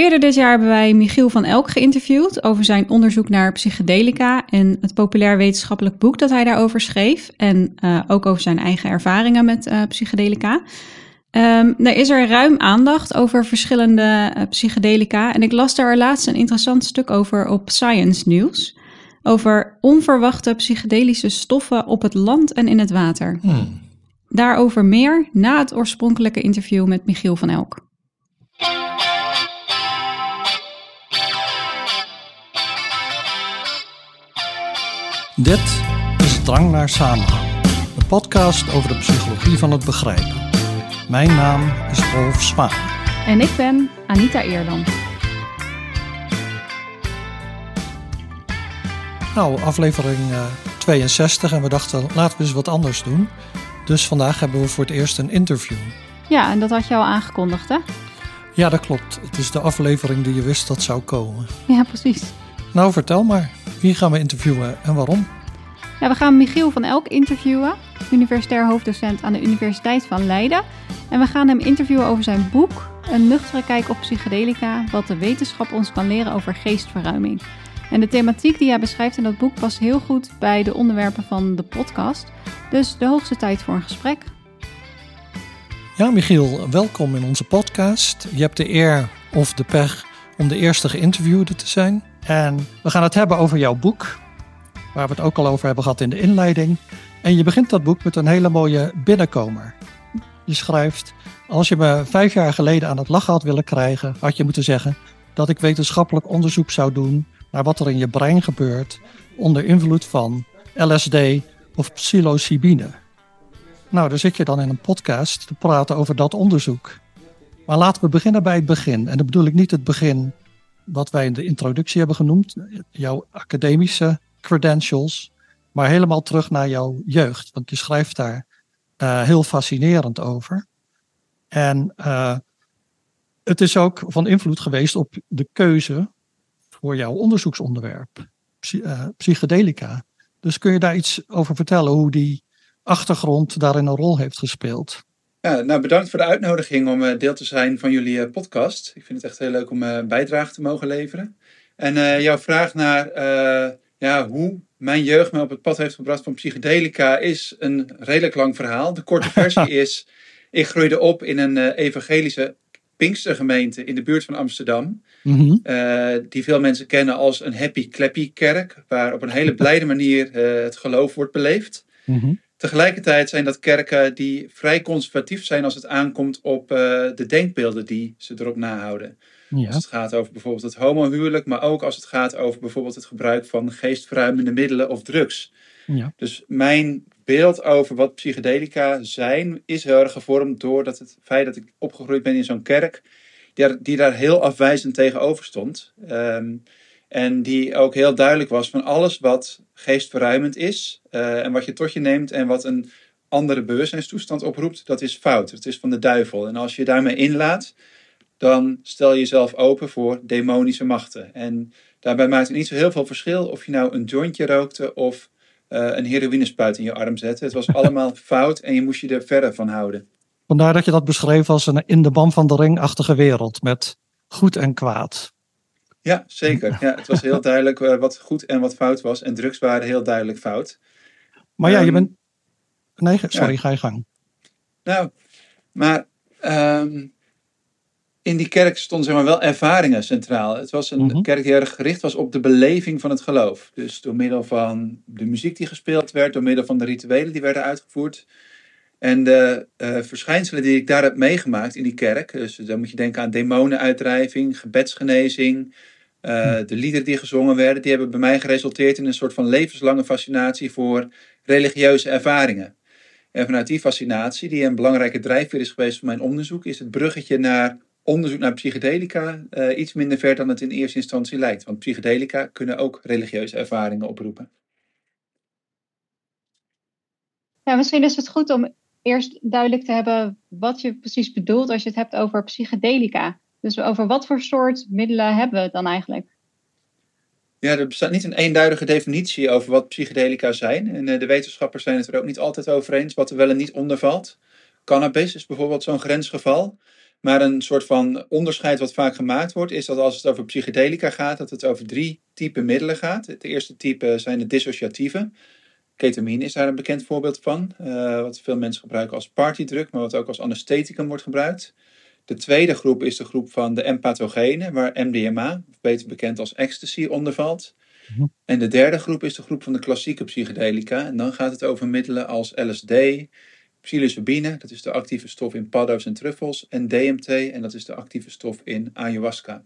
Eerder dit jaar hebben wij Michiel van Elk geïnterviewd over zijn onderzoek naar psychedelica en het populair wetenschappelijk boek dat hij daarover schreef. En uh, ook over zijn eigen ervaringen met uh, psychedelica. Um, er is er ruim aandacht over verschillende uh, psychedelica. En ik las daar laatst een interessant stuk over op Science News. Over onverwachte psychedelische stoffen op het land en in het water. Hmm. Daarover meer na het oorspronkelijke interview met Michiel van Elk. Dit is Drang naar Samenhang, een podcast over de psychologie van het begrijpen. Mijn naam is Rolf Zwaan. En ik ben Anita Eerland. Nou, aflevering 62 eh, en we dachten laten we eens wat anders doen. Dus vandaag hebben we voor het eerst een interview. Ja, en dat had je al aangekondigd, hè? Ja, dat klopt. Het is de aflevering die je wist dat zou komen. Ja, precies. Nou, vertel maar. Wie gaan we interviewen en waarom? Ja, we gaan Michiel van Elk interviewen, universitair hoofddocent aan de Universiteit van Leiden. En we gaan hem interviewen over zijn boek, Een nuchtere kijk op psychedelica, wat de wetenschap ons kan leren over geestverruiming. En de thematiek die hij beschrijft in dat boek past heel goed bij de onderwerpen van de podcast. Dus de hoogste tijd voor een gesprek. Ja, Michiel, welkom in onze podcast. Je hebt de eer of de pech om de eerste geïnterviewde te zijn. En we gaan het hebben over jouw boek, waar we het ook al over hebben gehad in de inleiding. En je begint dat boek met een hele mooie binnenkomer. Je schrijft: Als je me vijf jaar geleden aan het lachen had willen krijgen, had je moeten zeggen dat ik wetenschappelijk onderzoek zou doen naar wat er in je brein gebeurt onder invloed van LSD of psilocybine. Nou, daar zit je dan in een podcast te praten over dat onderzoek. Maar laten we beginnen bij het begin. En dan bedoel ik niet het begin wat wij in de introductie hebben genoemd, jouw academische credentials, maar helemaal terug naar jouw jeugd. Want je schrijft daar uh, heel fascinerend over. En uh, het is ook van invloed geweest op de keuze voor jouw onderzoeksonderwerp, uh, psychedelica. Dus kun je daar iets over vertellen, hoe die achtergrond daarin een rol heeft gespeeld? Ja, nou bedankt voor de uitnodiging om deel te zijn van jullie podcast. Ik vind het echt heel leuk om een bijdrage te mogen leveren. En jouw vraag naar ja, hoe mijn jeugd me op het pad heeft gebracht van psychedelica is een redelijk lang verhaal. De korte versie is, ik groeide op in een uh, evangelische Pinkstergemeente in de buurt van Amsterdam. Mhm. Eh, die veel mensen kennen als een happy clappy kerk, waar op een hele blijde manier uh, het geloof wordt beleefd. Mhm. Tegelijkertijd zijn dat kerken die vrij conservatief zijn als het aankomt op de denkbeelden die ze erop nahouden. Ja. Als het gaat over bijvoorbeeld het homohuwelijk, maar ook als het gaat over bijvoorbeeld het gebruik van geestverruimende middelen of drugs. Ja. Dus mijn beeld over wat psychedelica zijn is heel erg gevormd door dat het feit dat ik opgegroeid ben in zo'n kerk, die, die, daar heel afwijzend tegenover stond. Ehm, en die ook heel duidelijk was van alles wat geestverruimend is uh, en wat je tot je neemt en wat een andere bewustzijnstoestand oproept, dat is fout. Het is van de duivel. En als je daarmee inlaat, dan stel je jezelf open voor demonische machten. En daarbij maakt het niet zo heel veel verschil of je nou een jointje rookte of uh, een heroïnespuit in je arm zette. Het was allemaal fout en je moest je er verder van houden. Vandaar dat je dat beschreef als een in de band van de ring-achtige wereld met goed en kwaad. Ja, zeker. Ja, het was heel duidelijk uh, wat goed en wat fout was. En drugs waren heel duidelijk fout. Maar ja, je ehm, bent. Nee, sorry, ga je gang. Nou, maar um, in die kerk stonden zeg maar, wel ervaringen centraal. Het was een mhm. kerk die erg gericht was op de beleving van het geloof. Dus door middel van de muziek die gespeeld werd, door middel van de rituelen die werden uitgevoerd. En de uh, verschijnselen die ik daar heb meegemaakt in die kerk, dus dan moet je denken aan demonenuitdrijving, gebedsgenezing, uh, de liederen die gezongen werden, die hebben bij mij geresulteerd in een soort van levenslange fascinatie voor religieuze ervaringen. En vanuit die fascinatie, die een belangrijke drijfveer is geweest voor mijn onderzoek, is het bruggetje naar onderzoek naar psychedelica uh, iets minder ver dan het in eerste instantie lijkt. Want psychedelica kunnen ook religieuze ervaringen oproepen. Ja, misschien is het goed om eerst duidelijk te hebben wat je precies bedoelt als je het hebt over psychedelica. Dus over wat voor soort middelen hebben we het dan eigenlijk? Ja, er bestaat niet een eenduidige definitie over wat psychedelica zijn. En eh, de wetenschappers zijn het er ook niet altijd over eens wat er wel en niet onder valt. Cannabis is bijvoorbeeld zo'n grensgeval. Maar een soort van onderscheid wat vaak gemaakt wordt, is dat als het over psychedelica gaat, dat het over drie typen middelen gaat. Het eerste type zijn de dissociatieve. Ketamine is daar een bekend voorbeeld van, uh, wat veel mensen gebruiken als partydruk, maar wat ook als anestheticum wordt gebruikt. De tweede groep is de groep van de empathogenen, waar MDMA, beter bekend als ecstasy, onder valt. Mhm. En de derde groep is de groep van de klassieke psychedelica. En dan gaat het over middelen als LSD, psilocybine, dat is de actieve stof in paddo's en truffels, en DMT, en dat is de actieve stof in ayahuasca.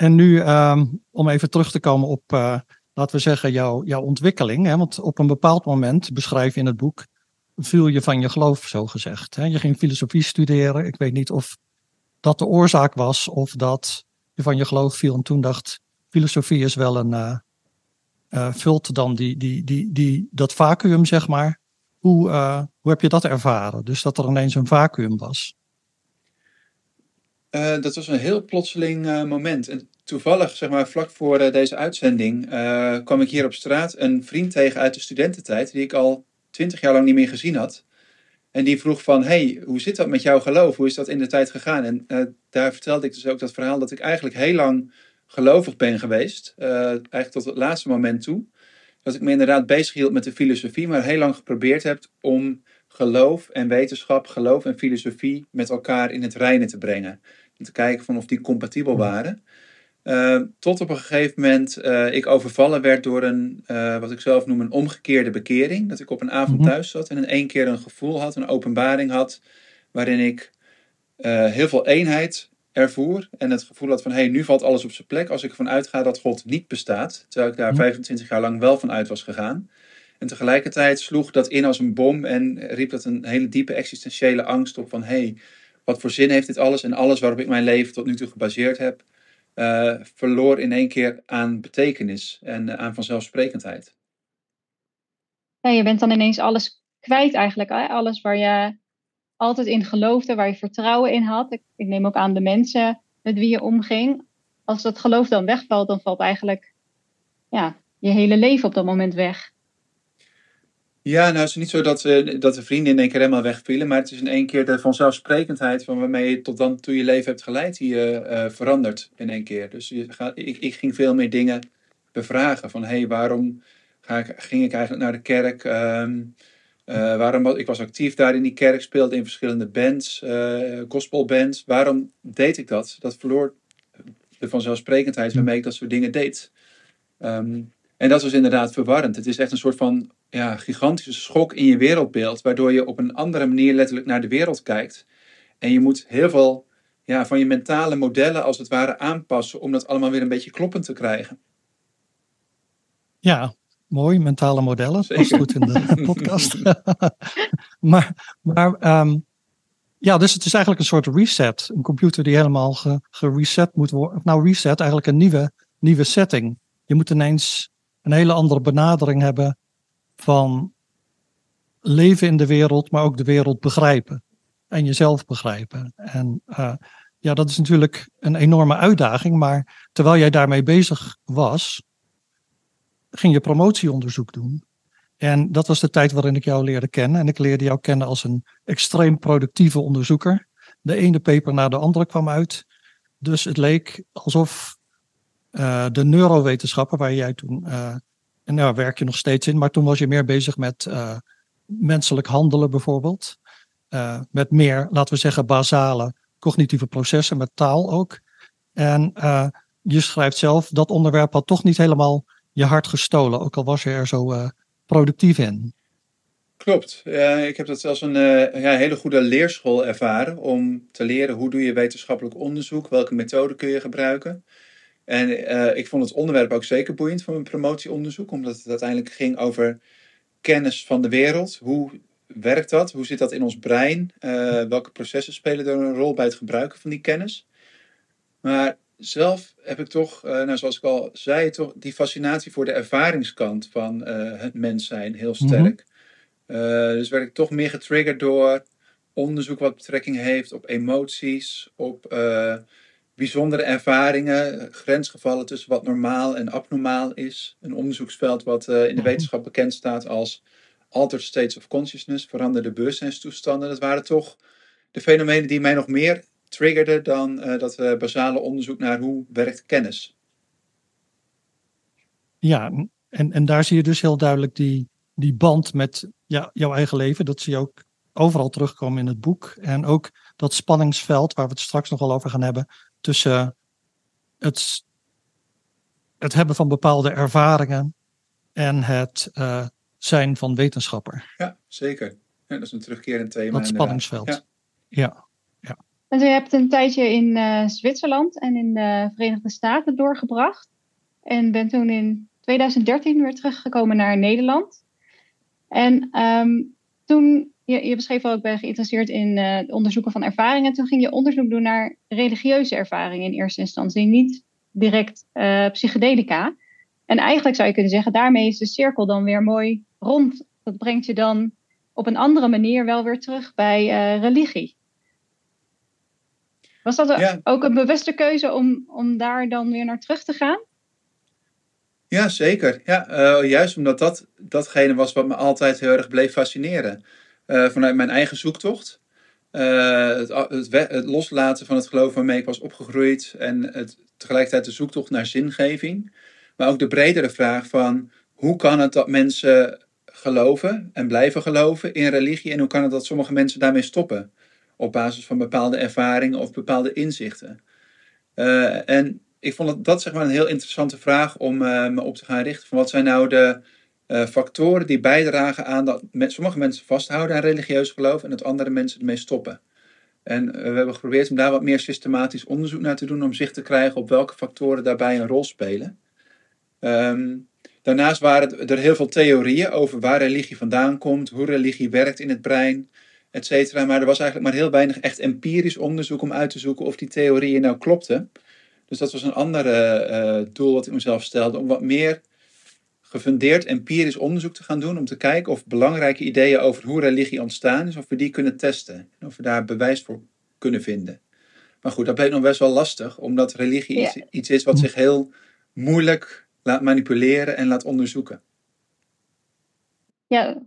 En nu, ehm, om even terug te komen op, uh, laten we zeggen, jouw, jouw ontwikkeling. Hè? Want op een bepaald moment, beschrijf je in het boek, viel je van je geloof, zo gezegd. Hè? Je ging filosofie studeren. Ik weet niet of dat de oorzaak was of dat je van je geloof viel en toen dacht, filosofie is wel een, uh, uh, vult dan die, die, die, die, dat vacuüm, zeg maar. Hoe, hoe heb je dat ervaren? Dus dat er ineens een vacuüm was. Dat was een heel plotseling moment. En toevallig, zeg maar, vlak voor deze uitzending, kwam ik hier op straat een vriend tegen uit de studententijd, die ik al twintig jaar lang niet meer gezien had. En die vroeg van, hey, hoe zit dat met jouw geloof? Hoe is dat in de tijd gegaan? En daar vertelde ik dus ook dat verhaal dat ik eigenlijk heel lang gelovig ben geweest. Uh, eigenlijk tot het laatste moment toe. Dat ik me inderdaad bezig hield met de filosofie, maar heel lang geprobeerd heb om geloof en wetenschap, geloof en filosofie met elkaar in het reinen te brengen. En te kijken van of die compatibel waren. Uh, tot op een gegeven moment uh, ik overvallen werd door een, wat ik zelf noem een omgekeerde bekering. Dat ik op een avond mhm. thuis zat en in één keer een gevoel had, een openbaring had, waarin ik heel veel eenheid ervoer en het gevoel had van hé, hey, nu valt alles op zijn plek als ik ervan uitga dat God niet bestaat, terwijl ik daar 25 mhm. jaar lang wel van uit was gegaan. En tegelijkertijd sloeg dat in als een bom en riep dat een hele diepe existentiële angst op van hé, hey, wat voor zin heeft dit alles en alles waarop ik mijn leven tot nu toe gebaseerd heb, uh, verloor in één keer aan betekenis en uh, aan vanzelfsprekendheid. Ja, je bent dan ineens alles kwijt eigenlijk, hè? alles waar je altijd in geloofde, waar je vertrouwen in had. Ik, ik, neem ook aan de mensen met wie je omging. Als dat geloof dan wegvalt, dan valt eigenlijk ja, je hele leven op dat moment weg. Ja, nou het is niet zo dat, uh, dat de vrienden in één keer helemaal wegvielen, maar het is in één keer de vanzelfsprekendheid van waarmee je tot dan toe je leven hebt geleid, die uh, verandert in één keer. Dus je gaat, ik, ik ging veel meer dingen bevragen van hé, hey, waarom ga ik, ging ik eigenlijk naar de kerk? Um, uh, waarom, ik was actief daar in die kerk, speelde in verschillende bands, gospelbands. Waarom deed ik dat? Dat verloor de vanzelfsprekendheid waarmee ik dat soort dingen deed. Um, en dat was inderdaad verwarrend. Het is echt een soort van ja, gigantische schok in je wereldbeeld, waardoor je op een andere manier letterlijk naar de wereld kijkt. En je moet heel veel ja, van je mentale modellen als het ware aanpassen om dat allemaal weer een beetje kloppend te krijgen. Ja, Mooi, mentale modellen. Dat is goed in de podcast. maar maar um, ja, dus het is eigenlijk een soort reset. Een computer die helemaal gereset moet worden. Nou, reset, eigenlijk een nieuwe, nieuwe setting. Je moet ineens een hele andere benadering hebben van leven in de wereld, maar ook de wereld begrijpen. En jezelf begrijpen. En uh, ja, dat is natuurlijk een enorme uitdaging. Maar terwijl jij daarmee bezig was, ging je promotieonderzoek doen. En dat was de tijd waarin ik jou leerde kennen. En ik leerde jou kennen als een extreem productieve onderzoeker. De ene paper na de andere kwam uit. Dus het leek alsof uh, de neurowetenschappen, waar jij toen, uh, en daar werk je nog steeds in, maar toen was je meer bezig met uh, menselijk handelen bijvoorbeeld. met meer, laten we zeggen, basale cognitieve processen, met taal ook. En je schrijft zelf, dat onderwerp had toch niet helemaal je hart gestolen, ook al was je er zo productief in. Klopt. Ik heb dat als een ja, hele goede leerschool ervaren om te leren hoe doe je wetenschappelijk onderzoek, welke methode kun je gebruiken. En ik vond het onderwerp ook zeker boeiend voor mijn promotieonderzoek, omdat het uiteindelijk ging over kennis van de wereld. Hoe werkt dat? Hoe zit dat in ons brein? welke processen spelen er een rol bij het gebruiken van die kennis? Maar zelf heb ik toch, uh, nou, zoals ik al zei, toch die fascinatie voor de ervaringskant van het mens zijn heel mhm. sterk. Mm dus werd ik toch meer getriggerd door onderzoek wat betrekking heeft op emoties, op bijzondere ervaringen, grensgevallen tussen wat normaal en abnormaal is. Een onderzoeksveld wat in de mhm. wetenschap bekend staat als altered states of consciousness, veranderde bewustzijnstoestanden. Dat waren toch de fenomenen die mij nog meer triggerden dan uh, dat uh, basale onderzoek naar hoe werkt kennis. Ja, en, en daar zie je dus heel duidelijk die, die band met ja, jouw eigen leven. Dat zie je ook overal terugkomen in het boek. En ook dat spanningsveld, waar we het straks nog wel over gaan hebben, tussen het, het hebben van bepaalde ervaringen en het uh, zijn van wetenschapper. Ja, zeker. Ja, dat is een terugkerend thema. Dat spanningsveld. Ja. ja. ja. En je hebt een tijdje in uh, Zwitserland en in de Verenigde Staten doorgebracht. En bent toen in 2013 weer teruggekomen naar Nederland. En um, toen, je, je beschreef al, ik ben geïnteresseerd in uh, het onderzoeken van ervaringen. Toen ging je onderzoek doen naar religieuze ervaringen in eerste instantie, niet direct uh, psychedelica. En eigenlijk zou je kunnen zeggen, daarmee is de cirkel dan weer mooi rond. Dat brengt je dan op een andere manier wel weer terug bij uh, religie. Was dat ja. ook een bewuste keuze om, om daar dan weer naar terug te gaan? Ja, zeker. Ja, uh, juist omdat dat datgene was wat me altijd heel erg bleef fascineren. Uh, vanuit mijn eigen zoektocht. Uh, het, het, het, loslaten van het geloof waarmee ik was opgegroeid. En het, tegelijkertijd de zoektocht naar zingeving. Maar ook de bredere vraag van hoe kan het dat mensen geloven en blijven geloven in religie. En hoe kan het dat sommige mensen daarmee stoppen. Op basis van bepaalde ervaringen of bepaalde inzichten. en ik vond dat, dat zeg maar een heel interessante vraag om me op te gaan richten. Van wat zijn nou de uh, factoren die bijdragen aan dat sommige mensen vasthouden aan religieus geloof en dat andere mensen ermee stoppen. En uh, we hebben geprobeerd om daar wat meer systematisch onderzoek naar te doen om zicht te krijgen op welke factoren daarbij een rol spelen. Um, daarnaast waren er heel veel theorieën over waar religie vandaan komt, hoe religie werkt in het brein, et cetera. Maar er was eigenlijk maar heel weinig echt empirisch onderzoek om uit te zoeken of die theorieën nou klopten. Dus dat was een ander uh, doel wat ik mezelf stelde, om wat meer gefundeerd empirisch onderzoek te gaan doen, om te kijken of belangrijke ideeën over hoe religie ontstaan is, of we die kunnen testen en of we daar bewijs voor kunnen vinden. Maar goed, dat bleek nog best wel lastig, omdat religie ja. iets, iets is wat zich heel moeilijk laat manipuleren en laat onderzoeken. Ja,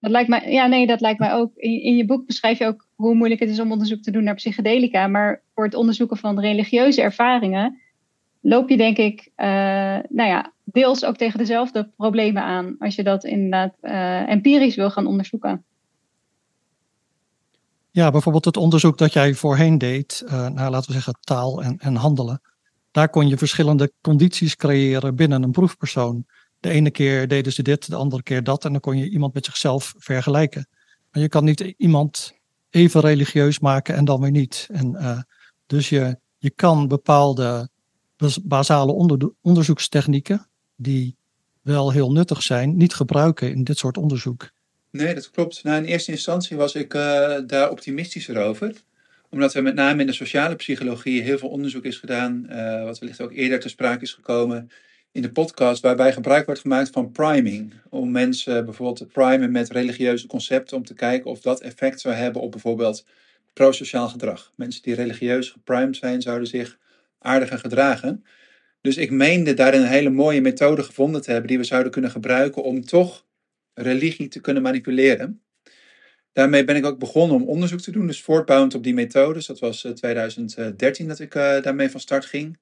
dat lijkt mij, ja, nee, dat lijkt mij ook. In, in, je boek beschrijf je ook hoe moeilijk het is om onderzoek te doen naar psychedelica. Maar voor het onderzoeken van religieuze ervaringen loop je denk ik, uh, nou ja, deels ook tegen dezelfde problemen aan. Als je dat inderdaad uh, empirisch wil gaan onderzoeken. Ja, bijvoorbeeld het onderzoek dat jij voorheen deed, uh, naar laten we zeggen taal en, en handelen. Daar kon je verschillende condities creëren binnen een proefpersoon. De ene keer deden ze dit, de andere keer dat. En dan kon je iemand met zichzelf vergelijken. Maar je kan niet iemand even religieus maken en dan weer niet. En, dus je, je kan bepaalde basale onder, onderzoekstechnieken, die wel heel nuttig zijn, niet gebruiken in dit soort onderzoek. Nee, dat klopt. Nou, in eerste instantie was ik uh, daar optimistischer over omdat er met name in de sociale psychologie heel veel onderzoek is gedaan, uh, wat wellicht ook eerder ter sprake is gekomen in de podcast, waarbij gebruik wordt gemaakt van priming. Om mensen bijvoorbeeld te primen met religieuze concepten, om te kijken of dat effect zou hebben op bijvoorbeeld prosociaal gedrag. Mensen die religieus geprimed zijn, zouden zich aardiger gedragen. Dus ik meende daarin een hele mooie methode gevonden te hebben die we zouden kunnen gebruiken om toch religie te kunnen manipuleren. Daarmee ben ik ook begonnen om onderzoek te doen, dus voortbouwend op die methodes. Dat was 2013 eh, dat ik uh, daarmee van start ging.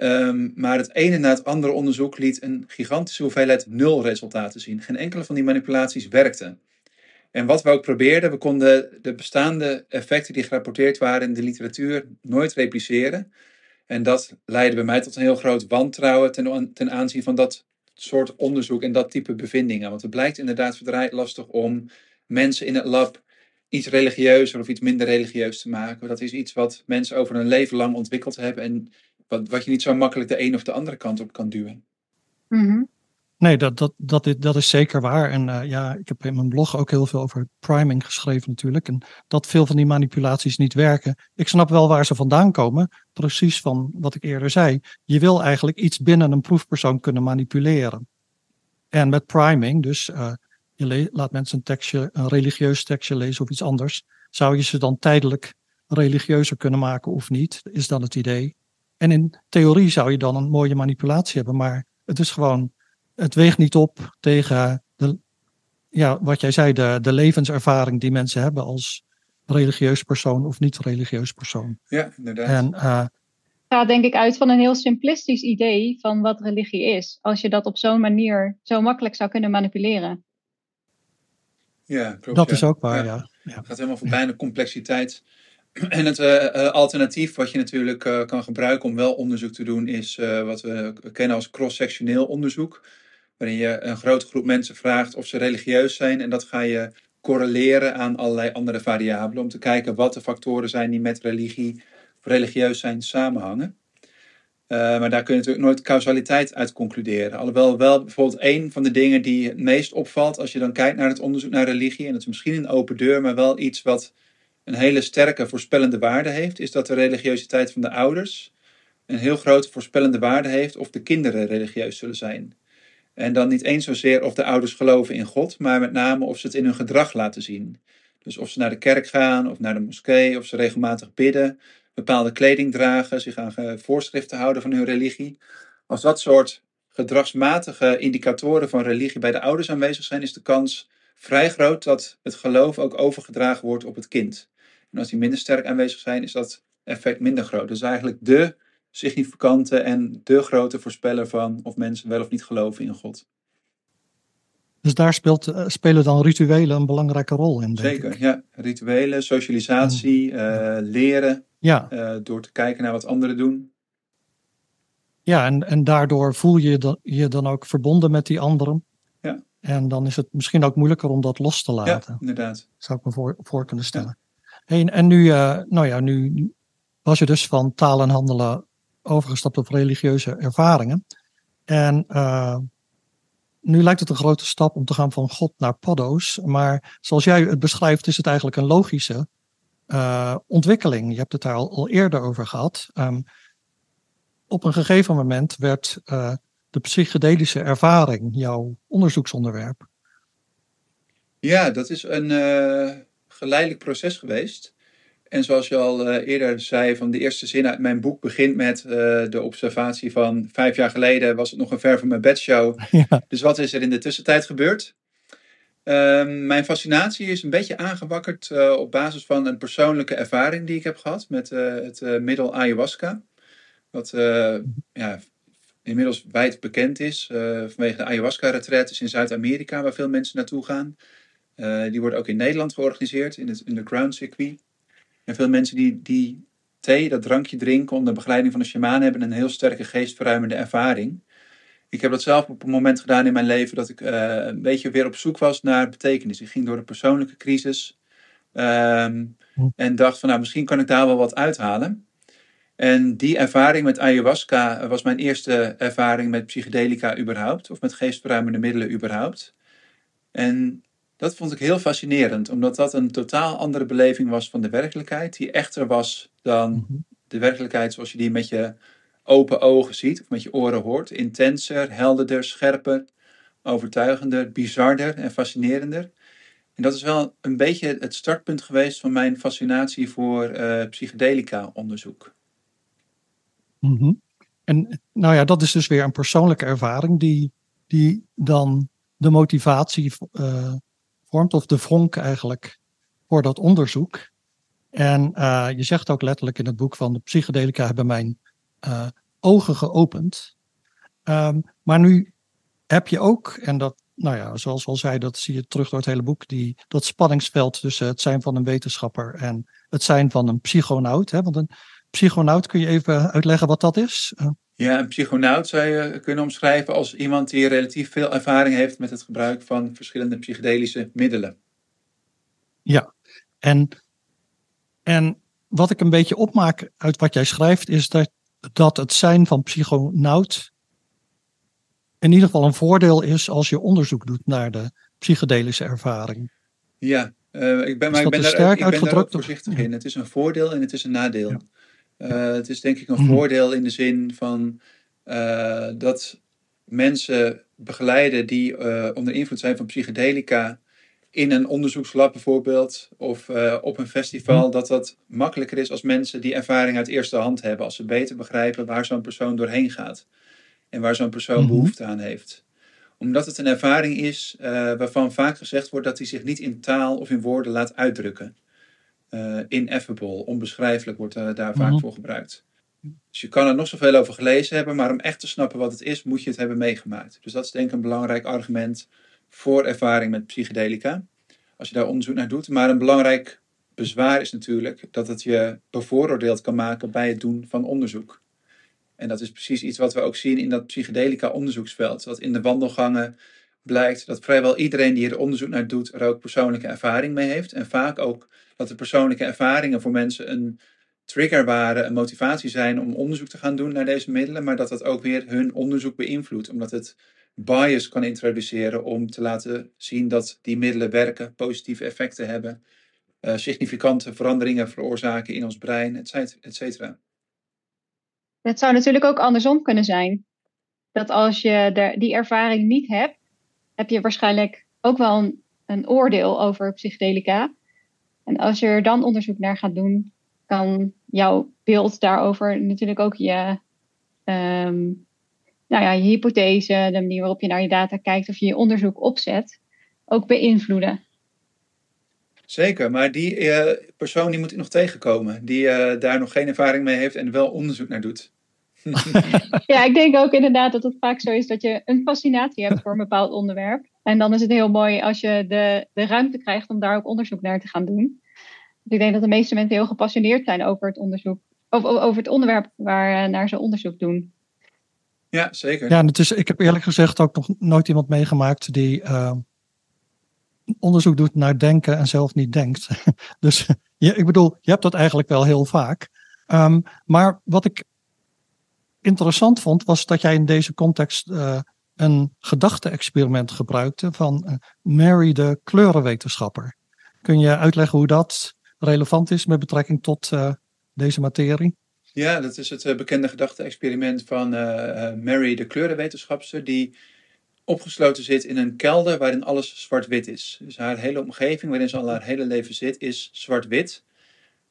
Um, maar het ene na het andere onderzoek liet een gigantische hoeveelheid nul resultaten zien. Geen enkele van die manipulaties werkte. En wat we ook probeerden, we konden de bestaande effecten die gerapporteerd waren in de literatuur nooit repliceren. En dat leidde bij mij tot een heel groot wantrouwen ten, aanzien van dat soort onderzoek en dat type bevindingen. Want het blijkt inderdaad verdraaid lastig om mensen in het lab iets religieuzer of iets minder religieus te maken. Dat is iets wat mensen over hun leven lang ontwikkeld hebben en wat, wat je niet zo makkelijk de een of de andere kant op kan duwen. Mm Nee, dat, dat, dat, is, dat is zeker waar. En uh, ja, ik heb in mijn blog ook heel veel over priming geschreven natuurlijk. En dat veel van die manipulaties niet werken. Ik snap wel waar ze vandaan komen. Precies van wat ik eerder zei. Je wil eigenlijk iets binnen een proefpersoon kunnen manipuleren. En met priming, dus uh, je laat mensen een tekstje, een religieus tekstje lezen of iets anders. Zou je ze dan tijdelijk religieuzer kunnen maken of niet? Is dan het idee. En in theorie zou je dan een mooie manipulatie hebben, maar het is gewoon, het weegt niet op tegen de ja, wat jij zei, de, de levenservaring die mensen hebben als religieus persoon of niet religieus persoon. Ja, inderdaad. En uh, gaat denk ik uit van een heel simplistisch idee van wat religie is. Als je dat op zo'n manier zo makkelijk zou kunnen manipuleren. Ja, klopt. Dat ja. is ook waar, ja. ja. Het gaat helemaal voorbij aan de complexiteit. En het uh, alternatief wat je natuurlijk uh, kan gebruiken om wel onderzoek te doen, is uh, wat we kennen als cross-sectioneel onderzoek. Waarin je een grote groep mensen vraagt of ze religieus zijn. En dat ga je correleren aan allerlei andere variabelen. Om te kijken wat de factoren zijn die met religie of religieus zijn samenhangen. maar daar kun je natuurlijk nooit causaliteit uit concluderen. Alhoewel wel bijvoorbeeld een van de dingen die het meest opvalt als je dan kijkt naar het onderzoek naar religie. En dat is misschien een open deur, maar wel iets wat een hele sterke voorspellende waarde heeft, is dat de religiositeit van de ouders een heel grote voorspellende waarde heeft of de kinderen religieus zullen zijn. En dan niet eens zozeer of de ouders geloven in God, maar met name of ze het in hun gedrag laten zien. Dus of ze naar de kerk gaan of naar de moskee, of ze regelmatig bidden, bepaalde kleding dragen, zich aan voorschriften houden van hun religie. Als dat soort gedragsmatige indicatoren van religie bij de ouders aanwezig zijn, is de kans vrij groot dat het geloof ook overgedragen wordt op het kind. En als die minder sterk aanwezig zijn, is dat effect minder groot. Dus eigenlijk de significante en de grote voorspeller van of mensen wel of niet geloven in God. Dus daar speelt, spelen dan rituelen een belangrijke rol in. Zeker, ja. Rituelen, socialisatie, uh, leren. Ja. Uh, door te kijken naar wat anderen doen. Ja, en, en daardoor voel je dan, je dan ook verbonden met die anderen. Ja. En dan is het misschien ook moeilijker om dat los te laten. Ja, inderdaad. Zou ik me voor, voor kunnen stellen. Ja. Hey, en nu, uh, nou ja, nu was je dus van taal en handelen overgestapt op religieuze ervaringen. En uh, nu lijkt het een grote stap om te gaan van God naar paddo's. Maar zoals jij het beschrijft, is het eigenlijk een logische uh, ontwikkeling. Je hebt het daar al, eerder over gehad. Um, op een gegeven moment werd uh, de psychedelische ervaring jouw onderzoeksonderwerp. Ja, dat is een geleidelijk proces geweest. En zoals je al uh, eerder zei, van de eerste zin uit mijn boek begint met uh, de observatie van vijf jaar geleden was het nog een ver van mijn bedshow. Ja. Dus wat is er in de tussentijd gebeurd? Uh, mijn fascinatie is een beetje aangewakkerd uh, op basis van een persoonlijke ervaring die ik heb gehad met het middel ayahuasca. Wat ja, inmiddels wijd bekend is vanwege de ayahuasca-retretes in Zuid-Amerika, waar veel mensen naartoe gaan. die worden ook in Nederland georganiseerd, in het underground circuit. En veel mensen die, die thee, dat drankje drinken onder begeleiding van een shamaan, hebben een heel sterke geestverruimende ervaring. Ik heb dat zelf op een moment gedaan in mijn leven dat ik uh, een beetje weer op zoek was naar betekenis. Ik ging door een persoonlijke crisis um, en dacht van nou misschien kan ik daar wel wat uithalen. En die ervaring met ayahuasca was mijn eerste ervaring met psychedelica überhaupt, of met geestverruimende middelen überhaupt. En dat vond ik heel fascinerend, omdat dat een totaal andere beleving was van de werkelijkheid, die echter was dan de werkelijkheid zoals je die met je open ogen ziet, of met je oren hoort. Intenser, helderder, scherper, overtuigender, bizarder en fascinerender. En dat is wel een beetje het startpunt geweest van mijn fascinatie voor uh, psychedelica-onderzoek. Mm -hmm. En nou ja, dat is dus weer een persoonlijke ervaring die, die dan de motivatie uh, vormt, of de vonk eigenlijk, voor dat onderzoek. En uh, je zegt ook letterlijk in het boek van de psychedelica hebben mijn uh, ogen geopend. Um, maar nu heb je ook, en dat, nou ja, zoals al zei, dat zie je terug door het hele boek, die, dat spanningsveld tussen het zijn van een wetenschapper en het zijn van een psychonaut. Hè? Want een psychonaut, kun je even uitleggen wat dat is? Ja, een psychonaut zou je kunnen omschrijven als iemand die relatief veel ervaring heeft met het gebruik van verschillende psychedelische middelen. Ja, en, en wat ik een beetje opmaak uit wat jij schrijft, is dat, dat het zijn van psychonaut in ieder geval een voordeel is als je onderzoek doet naar de psychedelische ervaring. Ja, uh, ik ben, maar ik ben, daar, ik ben daar ook voorzichtig in. Het is een voordeel en het is een nadeel. Ja. Uh, het is denk ik een -hmm. voordeel in de zin van uh, dat mensen begeleiden die uh, onder invloed zijn van psychedelica in een onderzoekslab bijvoorbeeld of op een festival, -hmm. dat dat makkelijker is als mensen die ervaring uit eerste hand hebben, als ze beter begrijpen waar zo'n persoon doorheen gaat en waar zo'n persoon -hmm. behoefte aan heeft. Omdat het een ervaring is uh, waarvan vaak gezegd wordt dat hij zich niet in taal of in woorden laat uitdrukken. Uh, ineffable, onbeschrijfelijk wordt uh, daar vaak Mhm. voor gebruikt. Dus je kan er nog zoveel over gelezen hebben, maar om echt te snappen wat het is, moet je het hebben meegemaakt. Dus dat is denk ik een belangrijk argument voor ervaring met psychedelica. Als je daar onderzoek naar doet. Maar een belangrijk bezwaar is natuurlijk dat het je bevooroordeeld kan maken bij het doen van onderzoek. En dat is precies iets wat we ook zien in dat psychedelica onderzoeksveld. Dat in de wandelgangen blijkt dat vrijwel iedereen die er onderzoek naar doet, er ook persoonlijke ervaring mee heeft. En vaak ook dat de persoonlijke ervaringen voor mensen een trigger waren, een motivatie zijn om onderzoek te gaan doen naar deze middelen, maar dat dat ook weer hun onderzoek beïnvloedt, omdat het bias kan introduceren om te laten zien dat die middelen werken, positieve effecten hebben, uh, significante veranderingen veroorzaken in ons brein, et cetera. Het zou natuurlijk ook andersom kunnen zijn. Dat als je die ervaring niet hebt, heb je waarschijnlijk ook wel een, een oordeel over psychedelica. En als je er dan onderzoek naar gaat doen, kan jouw beeld daarover natuurlijk ook je, um, nou ja, je hypothese, de manier waarop je naar je data kijkt of je je onderzoek opzet, ook beïnvloeden. Zeker, maar die uh, persoon die moet ik nog tegenkomen, die uh, daar nog geen ervaring mee heeft en wel onderzoek naar doet. ja, ik denk ook inderdaad dat het vaak zo is dat je een fascinatie hebt voor een bepaald onderwerp. En dan is het heel mooi als je de, de ruimte krijgt om daar ook onderzoek naar te gaan doen. Dus ik denk dat de meeste mensen heel gepassioneerd zijn over het onderzoek, over, over het onderwerp waar uh, naar ze onderzoek doen. Ja, zeker. Ja, en het is, ik heb eerlijk gezegd ook nog nooit iemand meegemaakt die uh, onderzoek doet naar denken en zelf niet denkt. dus je, ik bedoel, je hebt dat eigenlijk wel heel vaak. Um, maar wat ik interessant vond, was dat jij in deze context uh, een gedachte-experiment gebruikte van uh, Mary de kleurenwetenschapper. Kun je uitleggen hoe dat relevant is met betrekking tot uh, deze materie? Ja, dat is het bekende gedachte-experiment van Mary de kleurenwetenschapster, die opgesloten zit in een kelder waarin alles zwart-wit is. Dus haar hele omgeving waarin ze al haar hele leven zit, is zwart-wit.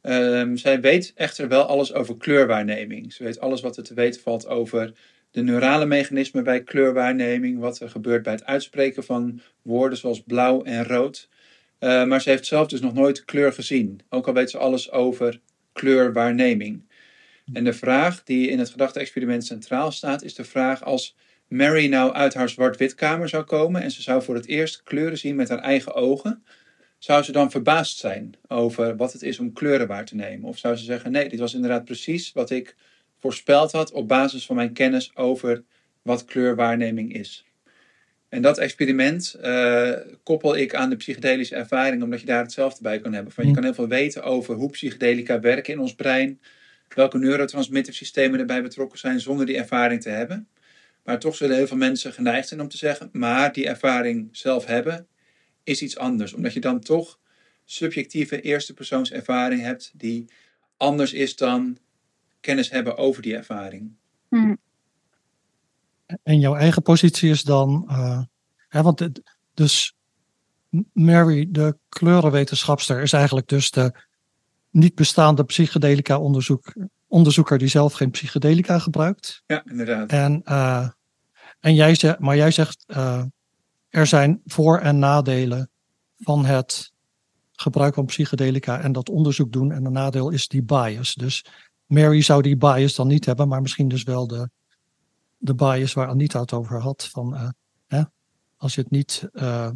Um, zij weet echter wel alles over kleurwaarneming. Ze weet alles wat er te weten valt over de neurale mechanismen bij kleurwaarneming, wat er gebeurt bij het uitspreken van woorden zoals blauw en rood. Uh, maar ze heeft zelf dus nog nooit kleur gezien, ook al weet ze alles over kleurwaarneming. En de vraag die in het gedachte-experiment centraal staat, is de vraag als Mary nou uit haar zwart-wit kamer zou komen en ze zou voor het eerst kleuren zien met haar eigen ogen, zou ze dan verbaasd zijn over wat het is om kleuren waar te nemen? Of zou ze zeggen, nee, dit was inderdaad precies wat ik voorspeld had op basis van mijn kennis over wat kleurwaarneming is? En dat experiment uh, koppel ik aan de psychedelische ervaring, omdat je daar hetzelfde bij kan hebben. Van, je kan heel veel weten over hoe psychedelica werken in ons brein, welke neurotransmittersystemen erbij betrokken zijn, zonder die ervaring te hebben. Maar toch zullen heel veel mensen geneigd zijn om te zeggen, maar die ervaring zelf hebben is iets anders. Omdat je dan toch subjectieve eerste persoonservaring hebt die anders is dan kennis hebben over die ervaring. Hmm. En jouw eigen positie is dan, uh, hè, want het, dus Mary, de kleurenwetenschapster, is eigenlijk dus de niet bestaande psychedelica onderzoek, onderzoeker die zelf geen psychedelica gebruikt. Ja, inderdaad. En, uh, en jij zegt, maar jij zegt, uh, er zijn voor- en nadelen van het gebruik van psychedelica en dat onderzoek doen. En een nadeel is die bias. Dus Mary zou die bias dan niet hebben, maar misschien dus wel de, de bias waar Anita het over had. Van, uh, hè, als, je het niet, uh,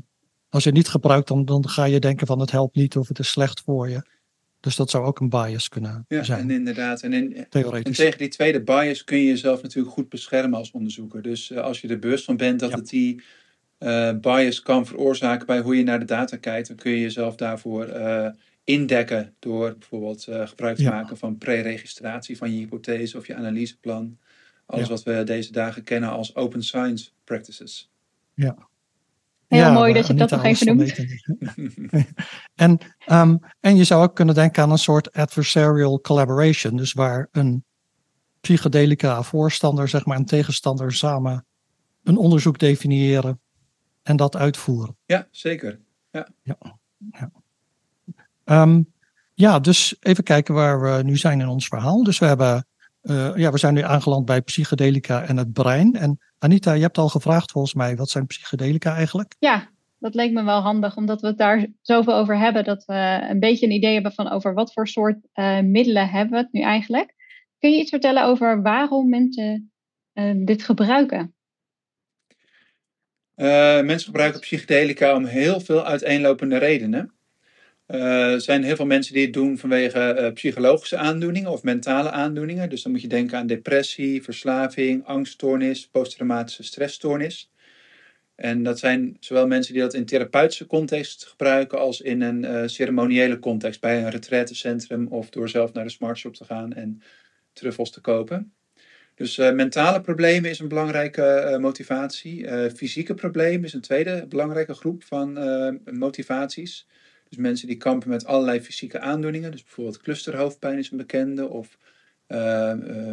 als je het niet gebruikt, dan, dan ga je denken van het helpt niet of het is slecht voor je. Dus dat zou ook een bias kunnen ja, zijn. En inderdaad. En, in, Theoretisch. en tegen die tweede bias kun je jezelf natuurlijk goed beschermen als onderzoeker. Dus uh, als je er bewust van bent dat Ja. het die uh, bias kan veroorzaken bij hoe je naar de data kijkt, dan kun je jezelf daarvoor uh, indekken door bijvoorbeeld uh, gebruik te Ja. maken van pre-registratie van je hypothese of je analyseplan. Alles Ja. wat we deze dagen kennen als open science practices. Ja. Heel mooi dat je dat nog even weet. en, um, en je zou ook kunnen denken aan een soort adversarial collaboration. Dus waar een psychedelica voorstander zeg maar, en tegenstander samen een onderzoek definiëren en dat uitvoeren. Ja, zeker. Um, ja, dus even kijken waar we nu zijn in ons verhaal. Dus we hebben uh, ja, we zijn nu aangeland bij psychedelica en het brein. En Anita, je hebt al gevraagd volgens mij, wat zijn psychedelica eigenlijk? Ja, dat leek me wel handig, omdat we het daar zoveel over hebben, dat we een beetje een idee hebben van over wat voor soort uh, middelen hebben we het nu eigenlijk. Kun je iets vertellen over waarom mensen uh, dit gebruiken? Mensen gebruiken psychedelica om heel veel uiteenlopende redenen. Uh, er zijn heel veel mensen die het doen vanwege uh, psychologische aandoeningen of mentale aandoeningen. Dus dan moet je denken aan depressie, verslaving, angststoornis, posttraumatische stressstoornis. En dat zijn zowel mensen die dat in therapeutische context gebruiken als in een ceremoniële context, bij een retraitecentrum of door zelf naar de smartshop te gaan en truffels te kopen. Dus mentale problemen is een belangrijke motivatie. fysieke problemen is een tweede belangrijke groep van motivaties. Dus mensen die kampen met allerlei fysieke aandoeningen. Dus bijvoorbeeld clusterhoofdpijn is een bekende. Of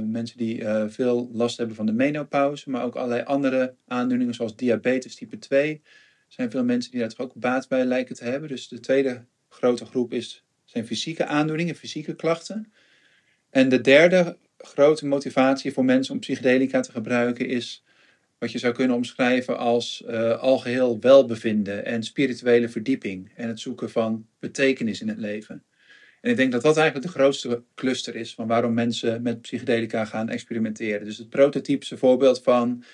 mensen die veel last hebben van de menopauze. Maar ook allerlei andere aandoeningen zoals diabetes type 2. Er zijn veel mensen die daar ook baat bij lijken te hebben. Dus de tweede grote groep is, zijn fysieke aandoeningen, fysieke klachten. En de derde grote motivatie voor mensen om psychedelica te gebruiken is wat je zou kunnen omschrijven als uh, algeheel welbevinden en spirituele verdieping en het zoeken van betekenis in het leven. En ik denk dat dat eigenlijk de grootste cluster is van waarom mensen met psychedelica gaan experimenteren. Dus het prototypische voorbeeld van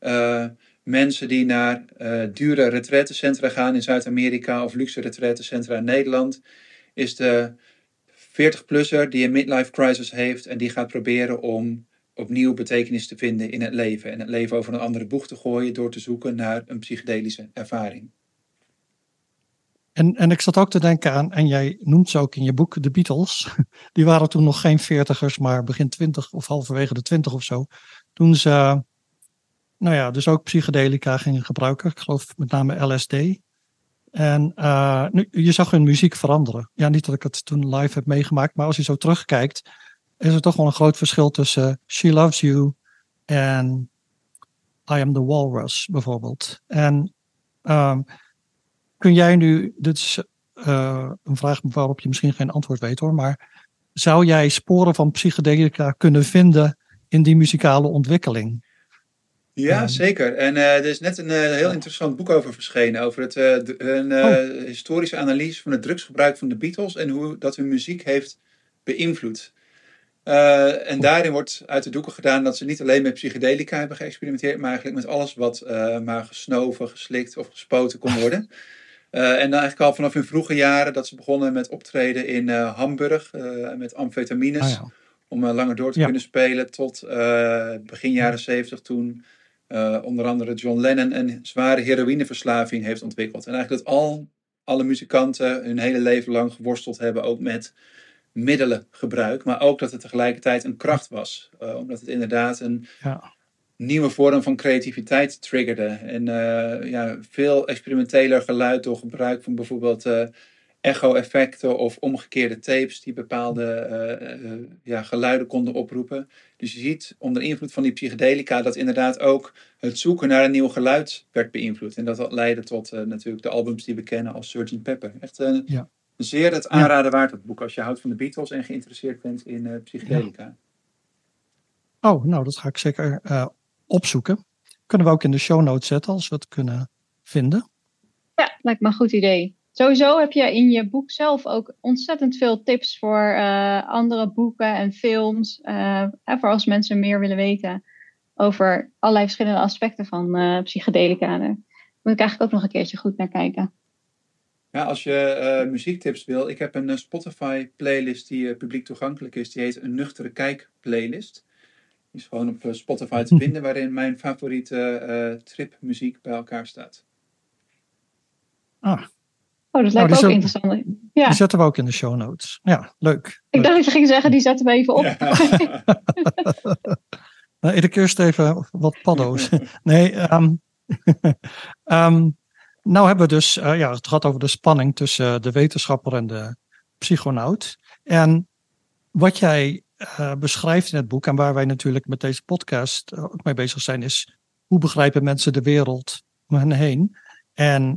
uh, mensen die naar uh, dure retrettencentra gaan in Zuid-Amerika of luxe retrettencentra in Nederland, is de 40-plusser die een midlife crisis heeft en die gaat proberen om opnieuw betekenis te vinden in het leven en het leven over een andere boeg te gooien door te zoeken naar een psychedelische ervaring. En, en ik zat ook te denken aan, en jij noemt ze ook in je boek, de Beatles. Die waren toen nog geen veertigers, maar begin twintig of halverwege de twintig of zo. Toen ze, nou ja, dus ook psychedelica gingen gebruiken. Ik geloof met name LSD. En nu, je zag hun muziek veranderen. Ja, niet dat ik het toen live heb meegemaakt, maar als je zo terugkijkt, is er toch wel een groot verschil tussen She Loves You en I Am the Walrus bijvoorbeeld. En um, kun jij nu, dit is uh, een vraag waarop je misschien geen antwoord weet hoor, maar zou jij sporen van psychedelica kunnen vinden in die muzikale ontwikkeling? Ja, um, zeker. En uh, er is net een uh, heel interessant boek over verschenen. Over het, een oh. historische analyse van het drugsgebruik van de Beatles en hoe dat hun muziek heeft beïnvloed. En daarin wordt uit de doeken gedaan dat ze niet alleen met psychedelica hebben geëxperimenteerd, maar eigenlijk met alles wat maar gesnoven, geslikt of gespoten kon worden. En dan eigenlijk al vanaf hun vroege jaren dat ze begonnen met optreden in Hamburg met amfetamines. Ah, ja. Om langer door te ja. kunnen spelen tot begin jaren zeventig toen onder andere John Lennon een zware heroïneverslaving heeft ontwikkeld. En eigenlijk dat al alle muzikanten hun hele leven lang geworsteld hebben ook met middelen gebruik, maar ook dat het tegelijkertijd een kracht was. Uh, omdat het inderdaad een ja. nieuwe vorm van creativiteit triggerde. En uh, ja, veel experimenteler geluid door gebruik van bijvoorbeeld echo-effecten of omgekeerde tapes die bepaalde ja, geluiden konden oproepen. Dus je ziet onder invloed van die psychedelica dat inderdaad ook het zoeken naar een nieuw geluid werd beïnvloed. En dat, dat leidde tot natuurlijk de albums die we kennen als Sgt. Pepper. Echt een ja zeer het aanraden waard, het boek, als je houdt van de Beatles en geïnteresseerd bent in uh, psychedelica. Ja. Oh, nou, dat ga ik zeker uh, opzoeken. Kunnen we ook in de show notes zetten als we het kunnen vinden. Ja, lijkt me een goed idee. Sowieso heb je in je boek zelf ook ontzettend veel tips voor uh, andere boeken en films. voor als mensen meer willen weten over allerlei verschillende aspecten van psychedelica. Daar moet ik eigenlijk ook nog een keertje goed naar kijken. Ja, als je uh, muziektips wil, ik heb een uh, Spotify playlist die uh, publiek toegankelijk is. Die heet een nuchtere kijk playlist. Die is gewoon op Spotify te vinden, waarin mijn favoriete tripmuziek bij elkaar staat. Ah. Oh, dat lijkt oh, ook interessant. Ja. Die zetten we ook in de show notes. Ja, leuk. Ik leuk. dacht dat je ging zeggen, die zetten we even op. Ja. nou, ik eerst even wat paddo's. nee, um, um, nou hebben we dus, uh, ja, het gaat over de spanning tussen de wetenschapper en de psychonaut. En wat jij uh, beschrijft in het boek en waar wij natuurlijk met deze podcast ook mee bezig zijn, is hoe begrijpen mensen de wereld om hen heen? En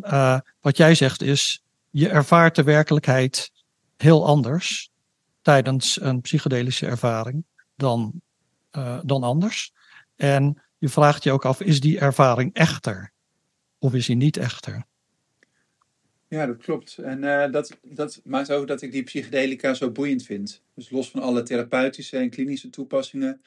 wat jij zegt is, je ervaart de werkelijkheid heel anders tijdens een psychedelische ervaring dan dan anders. En je vraagt je ook af, is die ervaring echter? Of is die niet echter? Ja, dat klopt. En uh, dat, dat maakt ook dat ik die psychedelica zo boeiend vind. Dus los van alle therapeutische en klinische toepassingen.